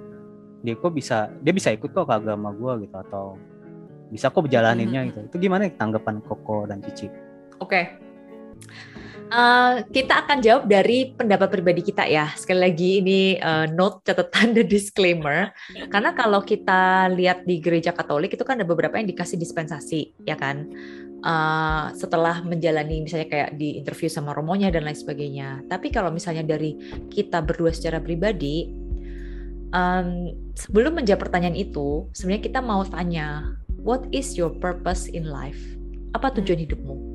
dia kok bisa dia bisa ikut kok ke agama gue gitu atau bisa kok berjalaninnya gitu itu gimana tanggapan Koko dan Cici? Oke, okay. Uh, kita akan jawab dari pendapat pribadi kita ya. Sekali lagi ini uh, note catatan the disclaimer. Karena kalau kita lihat di gereja Katolik itu kan ada beberapa yang dikasih dispensasi, ya kan? Uh, setelah menjalani misalnya kayak di interview sama romonya dan lain sebagainya. Tapi kalau misalnya dari kita berdua secara pribadi, um, sebelum menjawab pertanyaan itu, sebenarnya kita mau tanya, what is your purpose in life? Apa tujuan hidupmu?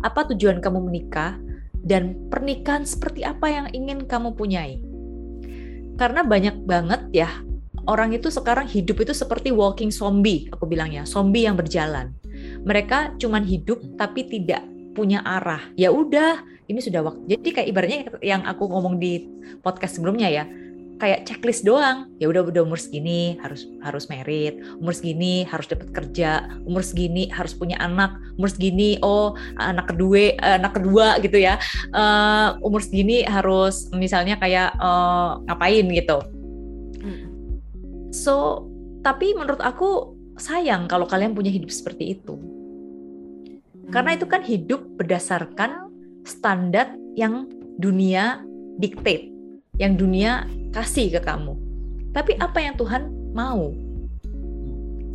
Apa tujuan kamu menikah, dan pernikahan seperti apa yang ingin kamu punyai. Karena banyak banget ya orang itu sekarang hidup itu seperti walking zombie, aku bilangnya, zombie yang berjalan. Mereka cuman hidup tapi tidak punya arah. Ya udah, ini sudah waktu. Jadi kayak ibaratnya yang aku ngomong di podcast sebelumnya ya, kayak checklist doang. Ya udah udah umur segini harus harus merit umur segini harus dapat kerja umur segini harus punya anak umur segini oh anak kedua anak kedua gitu ya. Uh, umur segini harus misalnya kayak uh, ngapain gitu. Hmm. so tapi menurut aku sayang kalau kalian punya hidup seperti itu. Karena itu kan hidup berdasarkan standar yang dunia dictate yang dunia kasih ke kamu. Tapi apa yang Tuhan mau?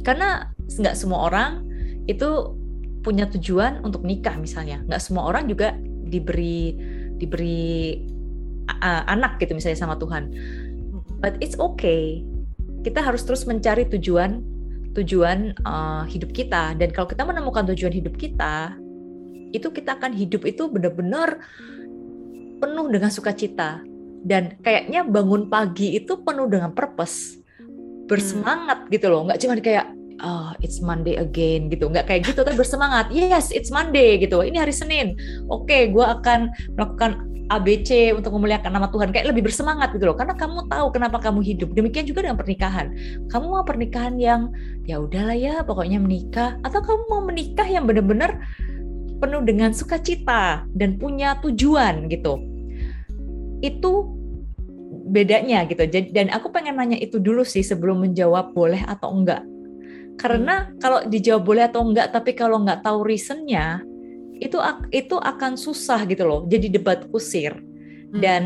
Karena nggak semua orang itu punya tujuan untuk nikah misalnya. Nggak semua orang juga diberi diberi uh, anak gitu misalnya sama Tuhan. But it's okay. Kita harus terus mencari tujuan tujuan uh, hidup kita dan kalau kita menemukan tujuan hidup kita itu kita akan hidup itu benar-benar penuh dengan sukacita dan kayaknya bangun pagi itu penuh dengan purpose. Bersemangat gitu loh. Nggak cuma kayak oh it's Monday again gitu. Nggak kayak gitu tapi bersemangat. Yes it's Monday gitu. Ini hari Senin. Oke okay, gue akan melakukan ABC untuk memuliakan nama Tuhan. Kayak lebih bersemangat gitu loh. Karena kamu tahu kenapa kamu hidup. Demikian juga dengan pernikahan. Kamu mau pernikahan yang ya udahlah ya pokoknya menikah. Atau kamu mau menikah yang benar-benar penuh dengan sukacita dan punya tujuan gitu. Itu bedanya gitu. Dan aku pengen nanya itu dulu sih sebelum menjawab boleh atau enggak. Karena hmm. kalau dijawab boleh atau enggak tapi kalau nggak tahu reasonnya itu itu akan susah gitu loh. Jadi debat kusir. Hmm. dan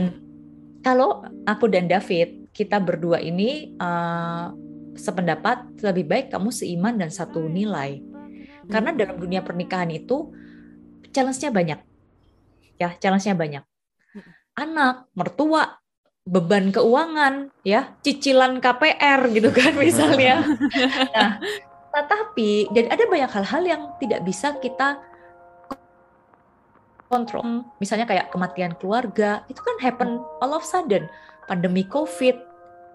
kalau aku dan David kita berdua ini uh, sependapat lebih baik kamu seiman dan satu nilai. Karena dalam dunia pernikahan itu challenge-nya banyak. Ya challenge-nya banyak. Hmm. anak mertua beban keuangan ya cicilan KPR gitu kan misalnya. Nah tetapi dan ada banyak hal-hal yang tidak bisa kita kontrol. Misalnya kayak kematian keluarga itu kan happen all of sudden. Pandemi covid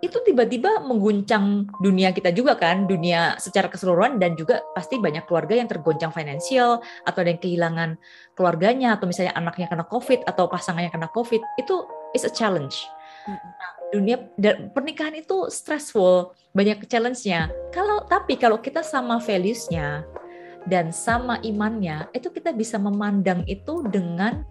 itu tiba-tiba mengguncang dunia kita juga kan, dunia secara keseluruhan dan juga pasti banyak keluarga yang tergoncang finansial atau ada yang kehilangan keluarganya atau misalnya anaknya kena COVID atau pasangannya kena COVID, itu is a challenge. Nah, dunia pernikahan itu stressful, banyak challenge-nya. Kalau tapi kalau kita sama values-nya dan sama imannya, itu kita bisa memandang itu dengan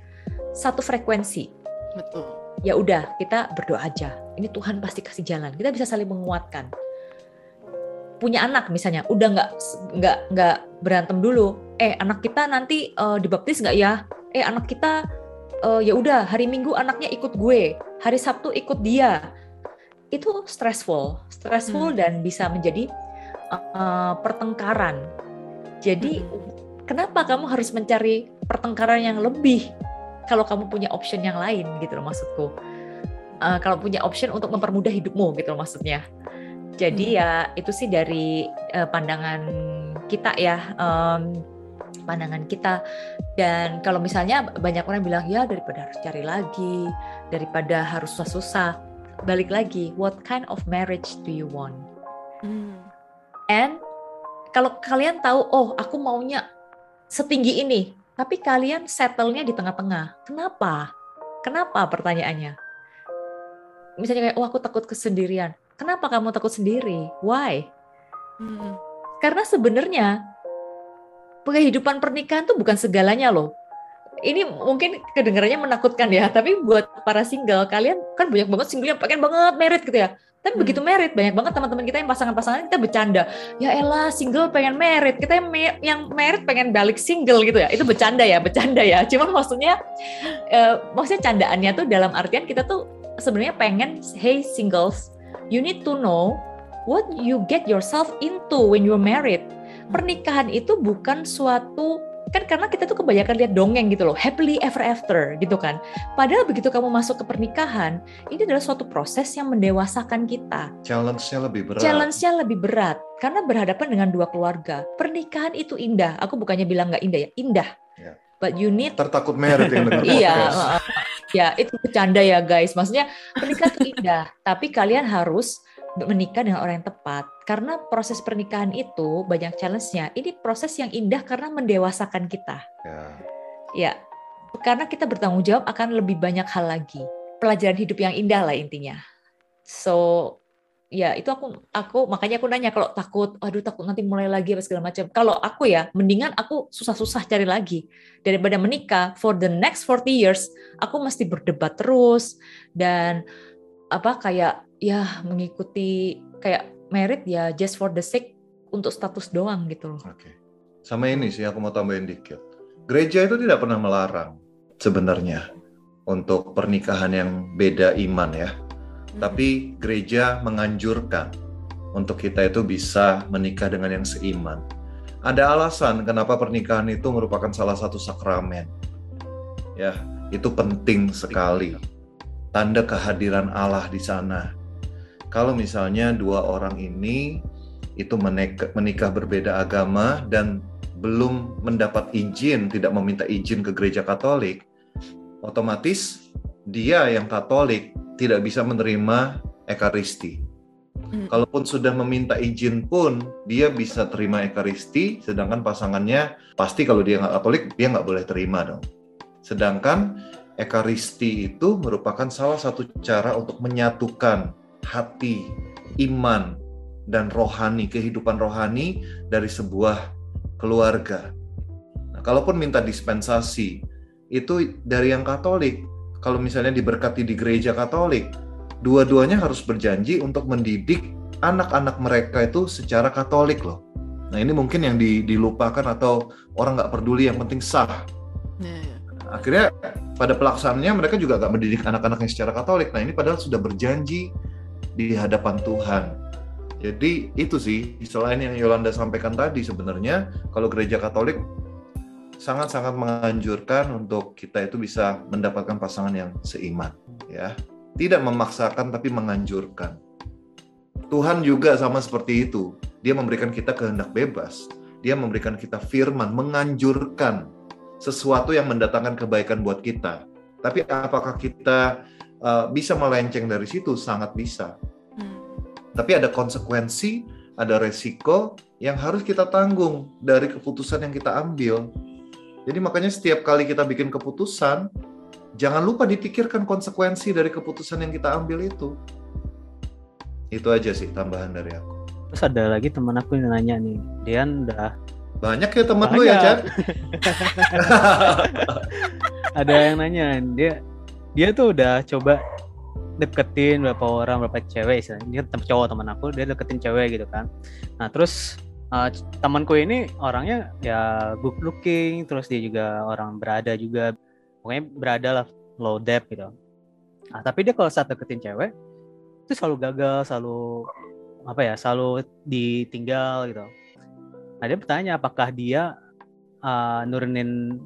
satu frekuensi. Betul. Ya udah, kita berdoa aja. Ini Tuhan pasti kasih jalan. Kita bisa saling menguatkan. Punya anak misalnya, udah nggak nggak nggak berantem dulu. Eh, anak kita nanti uh, dibaptis nggak ya? Eh, anak kita uh, ya udah hari Minggu anaknya ikut gue, hari Sabtu ikut dia. Itu stressful, stressful hmm. dan bisa menjadi uh, pertengkaran. Jadi hmm. kenapa kamu harus mencari pertengkaran yang lebih kalau kamu punya option yang lain gitu loh maksudku. Uh, kalau punya option untuk mempermudah hidupmu gitu loh maksudnya. Jadi hmm. ya itu sih dari uh, pandangan kita ya. Um, pandangan kita. Dan kalau misalnya banyak orang bilang ya daripada harus cari lagi daripada harus susah-susah. Balik lagi what kind of marriage do you want? Hmm. and kalau kalian tahu oh aku maunya setinggi ini tapi kalian settle-nya di tengah-tengah. Kenapa? Kenapa pertanyaannya? Misalnya kayak oh aku takut kesendirian. Kenapa kamu takut sendiri? Why? Hmm. karena sebenarnya kehidupan pernikahan tuh bukan segalanya loh. Ini mungkin kedengarannya menakutkan ya, tapi buat para single, kalian kan banyak banget single yang pengen banget merit gitu ya. Tapi hmm. begitu merit, banyak banget teman-teman kita yang pasangan-pasangan kita bercanda. Ya elah, single pengen merit, kita yang, yang merit pengen balik single gitu ya. Itu bercanda ya, bercanda ya. Cuman maksudnya, uh, maksudnya candaannya tuh dalam artian kita tuh sebenarnya pengen, hey singles, you need to know what you get yourself into when you're married pernikahan itu bukan suatu kan karena kita tuh kebanyakan lihat dongeng gitu loh happily ever after gitu kan. Padahal begitu kamu masuk ke pernikahan ini adalah suatu proses yang mendewasakan kita. Challenge-nya lebih berat. Challenge-nya lebih berat karena berhadapan dengan dua keluarga. Pernikahan itu indah aku bukannya bilang nggak indah ya indah. Yeah. but you need tertakut merit yang iya ya itu bercanda ya guys. Maksudnya pernikahan itu indah tapi kalian harus menikah dengan orang yang tepat karena proses pernikahan itu banyak challenge-nya. Ini proses yang indah karena mendewasakan kita. Ya. ya. Karena kita bertanggung jawab akan lebih banyak hal lagi. Pelajaran hidup yang indah lah intinya. So, ya itu aku aku makanya aku nanya kalau takut aduh takut nanti mulai lagi apa segala macam kalau aku ya mendingan aku susah-susah cari lagi daripada menikah for the next 40 years aku mesti berdebat terus dan apa kayak ya mengikuti kayak merit ya just for the sake untuk status doang gitu loh. Oke. Okay. Sama ini sih aku mau tambahin dikit. Gereja itu tidak pernah melarang sebenarnya untuk pernikahan yang beda iman ya. tapi gereja menganjurkan untuk kita itu bisa menikah dengan yang seiman. Ada alasan kenapa pernikahan itu merupakan salah satu sakramen. Ya, itu penting sekali. Tanda kehadiran Allah di sana. Kalau misalnya dua orang ini itu menikah berbeda agama dan belum mendapat izin, tidak meminta izin ke gereja Katolik, otomatis dia yang Katolik tidak bisa menerima Ekaristi. Hmm. Kalaupun sudah meminta izin pun, dia bisa terima Ekaristi, sedangkan pasangannya pasti kalau dia nggak Katolik, dia nggak boleh terima dong. Sedangkan Ekaristi itu merupakan salah satu cara untuk menyatukan hati, iman, dan rohani, kehidupan rohani dari sebuah keluarga. Nah, kalaupun minta dispensasi, itu dari yang Katolik. Kalau misalnya diberkati di gereja Katolik, dua-duanya harus berjanji untuk mendidik anak-anak mereka itu secara Katolik loh. Nah ini mungkin yang dilupakan atau orang nggak peduli yang penting sah. Iya. Akhirnya pada pelaksanaannya mereka juga nggak mendidik anak-anaknya secara Katolik. Nah ini padahal sudah berjanji di hadapan Tuhan. Jadi itu sih selain yang Yolanda sampaikan tadi sebenarnya kalau gereja Katolik sangat-sangat menganjurkan untuk kita itu bisa mendapatkan pasangan yang seiman ya. Tidak memaksakan tapi menganjurkan. Tuhan juga sama seperti itu. Dia memberikan kita kehendak bebas. Dia memberikan kita firman, menganjurkan sesuatu yang mendatangkan kebaikan buat kita. Tapi apakah kita uh, bisa melenceng dari situ? Sangat bisa tapi ada konsekuensi, ada resiko yang harus kita tanggung dari keputusan yang kita ambil. Jadi makanya setiap kali kita bikin keputusan, jangan lupa dipikirkan konsekuensi dari keputusan yang kita ambil itu. Itu aja sih tambahan dari aku. Terus ada lagi teman aku yang nanya nih, Dian udah banyak ya teman lu ya, Chan? ada yang nanya, dia dia tuh udah coba deketin berapa orang berapa cewek istilahnya. Dia cowok teman aku dia deketin cewek gitu kan. Nah terus uh, temanku ini orangnya ya good looking terus dia juga orang berada juga pokoknya berada lah low depth gitu. Nah tapi dia kalau saat deketin cewek itu selalu gagal selalu apa ya selalu ditinggal gitu. Nah dia bertanya apakah dia uh, nurunin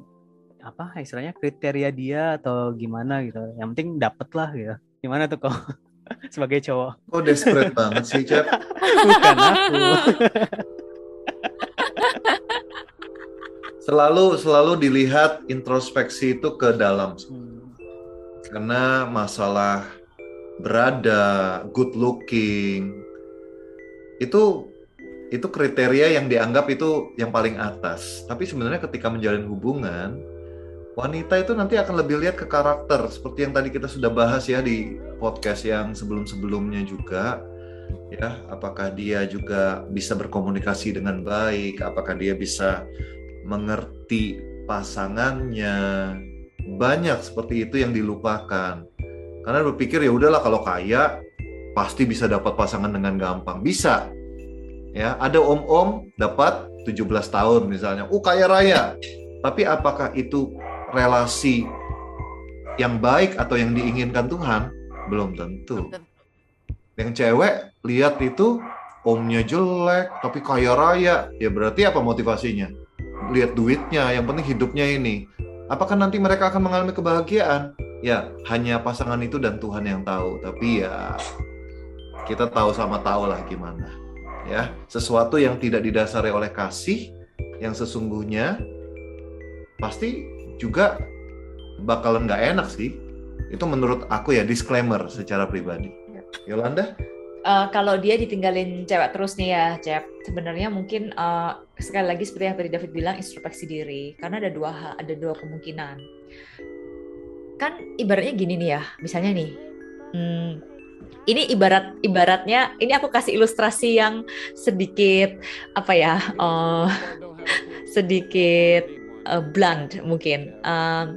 apa istilahnya kriteria dia atau gimana gitu yang penting dapet lah gitu Gimana tuh kok sebagai cowok? Oh desperate banget sih, Cep. Bukan aku. selalu selalu dilihat introspeksi itu ke dalam. Hmm. Karena masalah berada, good looking itu itu kriteria yang dianggap itu yang paling atas. Tapi sebenarnya ketika menjalin hubungan, wanita itu nanti akan lebih lihat ke karakter seperti yang tadi kita sudah bahas ya di podcast yang sebelum-sebelumnya juga ya. Apakah dia juga bisa berkomunikasi dengan baik? Apakah dia bisa mengerti pasangannya? Banyak seperti itu yang dilupakan. Karena berpikir ya udahlah kalau kaya pasti bisa dapat pasangan dengan gampang. Bisa. Ya ada om-om dapat 17 tahun misalnya. Uh kaya raya. Tapi apakah itu relasi yang baik atau yang diinginkan Tuhan belum tentu. Yang cewek lihat itu omnya jelek tapi kaya raya, ya berarti apa motivasinya? Lihat duitnya, yang penting hidupnya ini. Apakah nanti mereka akan mengalami kebahagiaan? Ya, hanya pasangan itu dan Tuhan yang tahu. Tapi ya kita tahu sama tahu lah gimana. Ya, sesuatu yang tidak didasari oleh kasih yang sesungguhnya pasti juga bakalan nggak enak sih. Itu menurut aku ya disclaimer secara pribadi. Ya. Yolanda? Uh, kalau dia ditinggalin cewek terus nih ya, Cep, sebenarnya mungkin uh, sekali lagi seperti yang tadi David bilang introspeksi diri, karena ada dua ada dua kemungkinan. Kan ibaratnya gini nih ya, misalnya nih, hmm, ini ibarat ibaratnya ini aku kasih ilustrasi yang sedikit apa ya, uh, sedikit uh, blunt mungkin. Uh,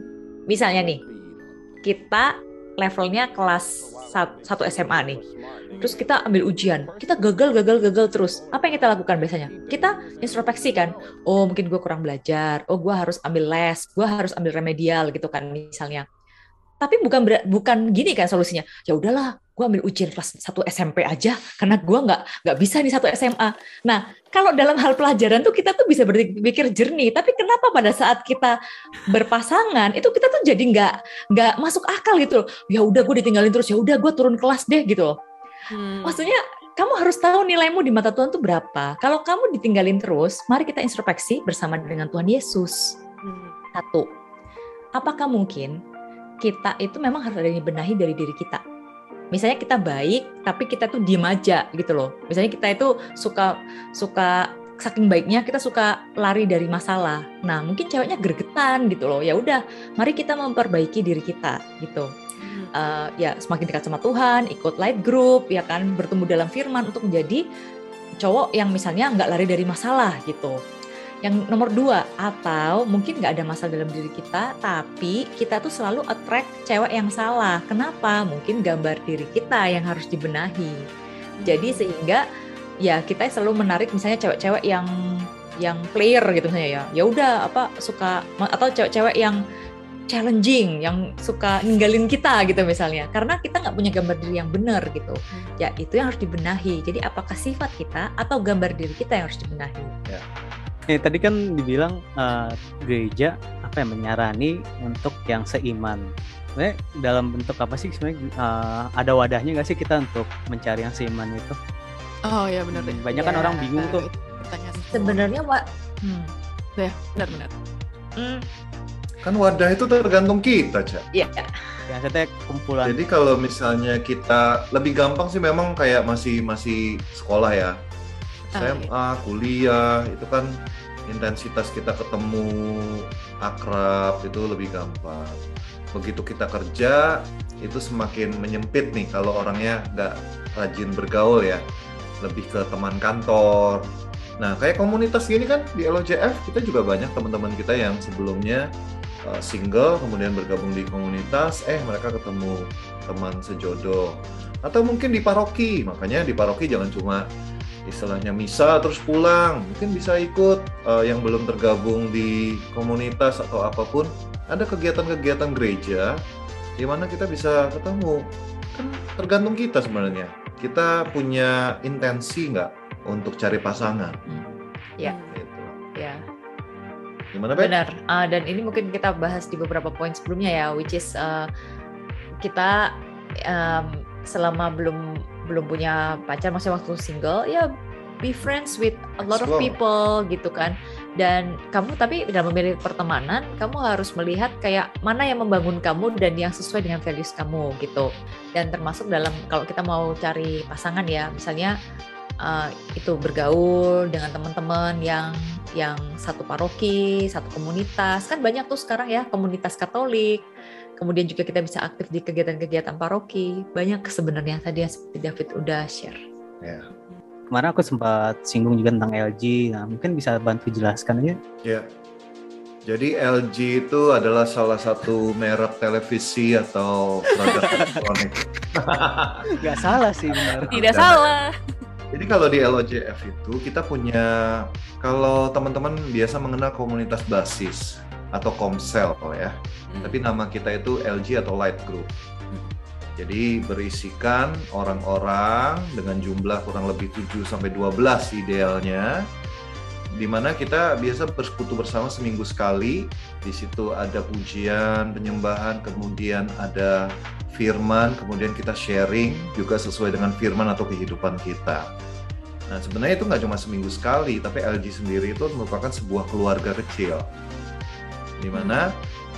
misalnya nih, kita levelnya kelas 1 SMA nih. Terus kita ambil ujian, kita gagal, gagal, gagal terus. Apa yang kita lakukan biasanya? Kita introspeksi kan, oh mungkin gue kurang belajar, oh gue harus ambil les, gue harus ambil remedial gitu kan misalnya. Tapi bukan bukan gini kan solusinya. Ya udahlah, gue ambil ujian kelas 1 SMP aja karena gue nggak nggak bisa nih satu SMA. Nah, kalau dalam hal pelajaran tuh kita tuh bisa berpikir jernih, tapi kenapa pada saat kita berpasangan itu kita tuh jadi nggak nggak masuk akal gitu loh. Ya udah gue ditinggalin terus, ya udah gue turun kelas deh gitu loh. Hmm. Maksudnya kamu harus tahu nilaimu di mata Tuhan tuh berapa. Kalau kamu ditinggalin terus, mari kita introspeksi bersama dengan Tuhan Yesus. Hmm. Satu, apakah mungkin kita itu memang harus ada yang benahi dari diri kita? Misalnya kita baik, tapi kita tuh diem aja gitu loh. Misalnya kita itu suka suka saking baiknya kita suka lari dari masalah. Nah mungkin ceweknya gregetan gitu loh. Ya udah, mari kita memperbaiki diri kita gitu. Uh, ya semakin dekat sama Tuhan, ikut light group, ya kan bertemu dalam Firman untuk menjadi cowok yang misalnya nggak lari dari masalah gitu. Yang nomor dua, atau mungkin nggak ada masalah dalam diri kita, tapi kita tuh selalu attract cewek yang salah. Kenapa? Mungkin gambar diri kita yang harus dibenahi. Jadi sehingga ya kita selalu menarik misalnya cewek-cewek yang yang player gitu misalnya ya. Ya udah apa suka atau cewek-cewek yang challenging, yang suka ninggalin kita gitu misalnya. Karena kita nggak punya gambar diri yang benar gitu. Ya itu yang harus dibenahi. Jadi apakah sifat kita atau gambar diri kita yang harus dibenahi? Ya, tadi kan dibilang uh, gereja apa yang menyarani untuk yang seiman. Sebenarnya dalam bentuk apa sih sebenarnya uh, ada wadahnya nggak sih kita untuk mencari yang seiman itu? Oh ya benar deh. Banyak kan Ya, orang bingung tuh. Sebenarnya wa hmm. ya benar-benar. Hmm, Kan wadah itu tergantung kita, Cak. ya Ya, saya kumpulan. Jadi kalau misalnya kita lebih gampang sih memang kayak masih masih sekolah ya. Ah, SMA, kuliah itu kan intensitas kita ketemu akrab itu lebih gampang. Begitu kita kerja itu semakin menyempit nih kalau orangnya nggak rajin bergaul ya, lebih ke teman kantor. Nah kayak komunitas gini kan di LOJF kita juga banyak teman-teman kita yang sebelumnya uh, single kemudian bergabung di komunitas, eh mereka ketemu teman sejodoh. Atau mungkin di paroki, makanya di paroki jangan cuma istilahnya misa terus pulang mungkin bisa ikut uh, yang belum tergabung di komunitas atau apa pun ada kegiatan-kegiatan gereja di mana kita bisa ketemu kan tergantung kita sebenarnya kita punya intensi nggak untuk cari pasangan Ya. gitu. ya gimana Beb? benar. Ah, dan ini mungkin kita bahas di beberapa poin sebelumnya ya, which is uh, kita um, selama belum belum punya pacar, maksudnya waktu single, ya be friends with a lot of people gitu kan. Dan kamu tapi dalam memilih pertemanan, kamu harus melihat kayak mana yang membangun kamu dan yang sesuai dengan values kamu gitu. Dan termasuk dalam kalau kita mau cari pasangan ya, misalnya uh, itu bergaul dengan teman-teman yang yang satu paroki, satu komunitas. Kan banyak tuh sekarang ya komunitas Katolik. Kemudian juga kita bisa aktif di kegiatan-kegiatan paroki. Banyak sebenarnya tadi yang seperti David udah share. ya Kemarin aku sempat singgung juga tentang LG. Nah, mungkin bisa bantu jelaskan aja. Ya. Jadi LG itu adalah salah satu merek televisi atau produk elektronik. Nggak salah sih benar. Tidak Dan- salah. Jadi kalau di LOJF itu kita punya kalau teman-teman biasa mengenal komunitas basis atau komsel ya. Hmm. Tapi nama kita itu LG atau Light Group. Jadi berisikan orang-orang dengan jumlah kurang lebih 7 sampai 12 idealnya di mana kita biasa bersekutu bersama seminggu sekali. Di situ ada pujian, penyembahan, kemudian ada firman, kemudian kita sharing juga sesuai dengan firman atau kehidupan kita. Nah sebenarnya itu nggak cuma seminggu sekali, tapi LG sendiri itu merupakan sebuah keluarga kecil, di mana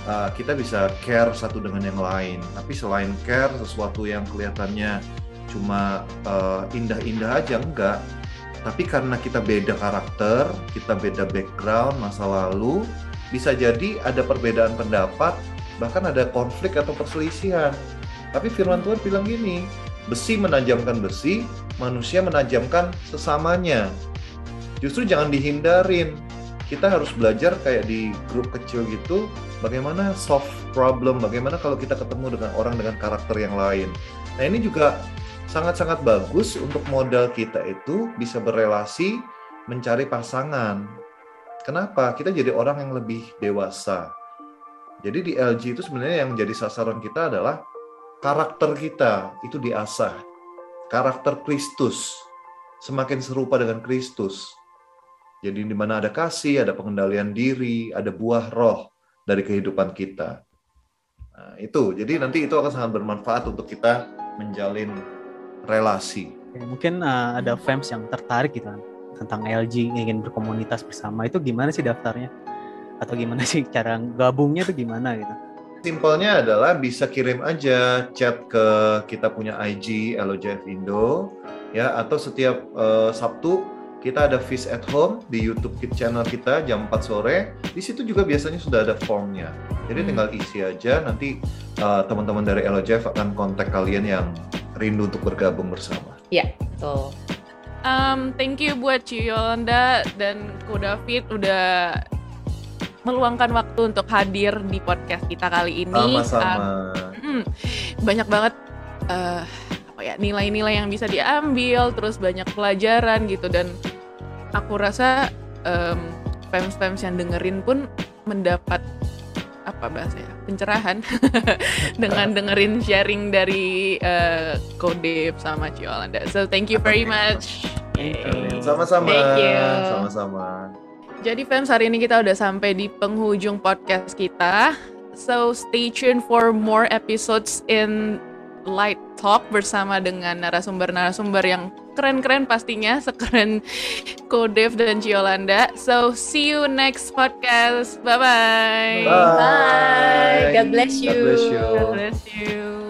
uh, kita bisa care satu dengan yang lain. Tapi selain care, sesuatu yang kelihatannya cuma uh, indah-indah aja enggak. Tapi karena kita beda karakter, kita beda background, masa lalu, bisa jadi ada perbedaan pendapat, bahkan ada konflik atau perselisihan. Tapi firman Tuhan bilang gini, besi menajamkan besi, manusia menajamkan sesamanya. Justru jangan dihindarin. Kita harus belajar kayak di grup kecil gitu, bagaimana solve problem, bagaimana kalau kita ketemu dengan orang dengan karakter yang lain. Nah ini juga sangat-sangat bagus untuk modal kita itu bisa berelasi mencari pasangan. Kenapa? Kita jadi orang yang lebih dewasa. Jadi di LG itu sebenarnya yang jadi sasaran kita adalah karakter kita itu diasah. Karakter Kristus semakin serupa dengan Kristus. Jadi di mana ada kasih, ada pengendalian diri, ada buah roh dari kehidupan kita. Nah, itu. Jadi nanti itu akan sangat bermanfaat untuk kita menjalin relasi. Ya, mungkin uh, ada fans yang tertarik gitu kan tentang LG ingin berkomunitas bersama itu gimana sih daftarnya? Atau gimana sih cara gabungnya itu gimana gitu? Simpelnya adalah bisa kirim aja chat ke kita punya IG LOJF Indo ya atau setiap uh, Sabtu kita ada Fish at Home di YouTube channel kita jam 4 sore. Di situ juga biasanya sudah ada formnya. Jadi hmm. tinggal isi aja. Nanti uh, teman-teman dari LOJF akan kontak kalian yang rindu untuk bergabung bersama. Iya, betul. Um, thank you buat Ci Yolanda dan Ko David udah meluangkan waktu untuk hadir di podcast kita kali ini. Sama-sama. Um, banyak banget uh, apa ya nilai-nilai yang bisa diambil, terus banyak pelajaran gitu dan aku rasa um, fans-fans yang dengerin pun mendapat apa bahasanya pencerahan dengan dengerin sharing dari uh, Kodep sama Ciolanda. So thank you very much. Sama-sama. Thank you. Sama-sama. Jadi fans hari ini kita udah sampai di penghujung podcast kita. So stay tuned for more episodes in Light Talk bersama dengan narasumber-narasumber yang keren-keren pastinya, sekeren Kodev dan Ciolanda. So, see you next podcast. Bye-bye. Bye. God bless you. God bless you. God bless you.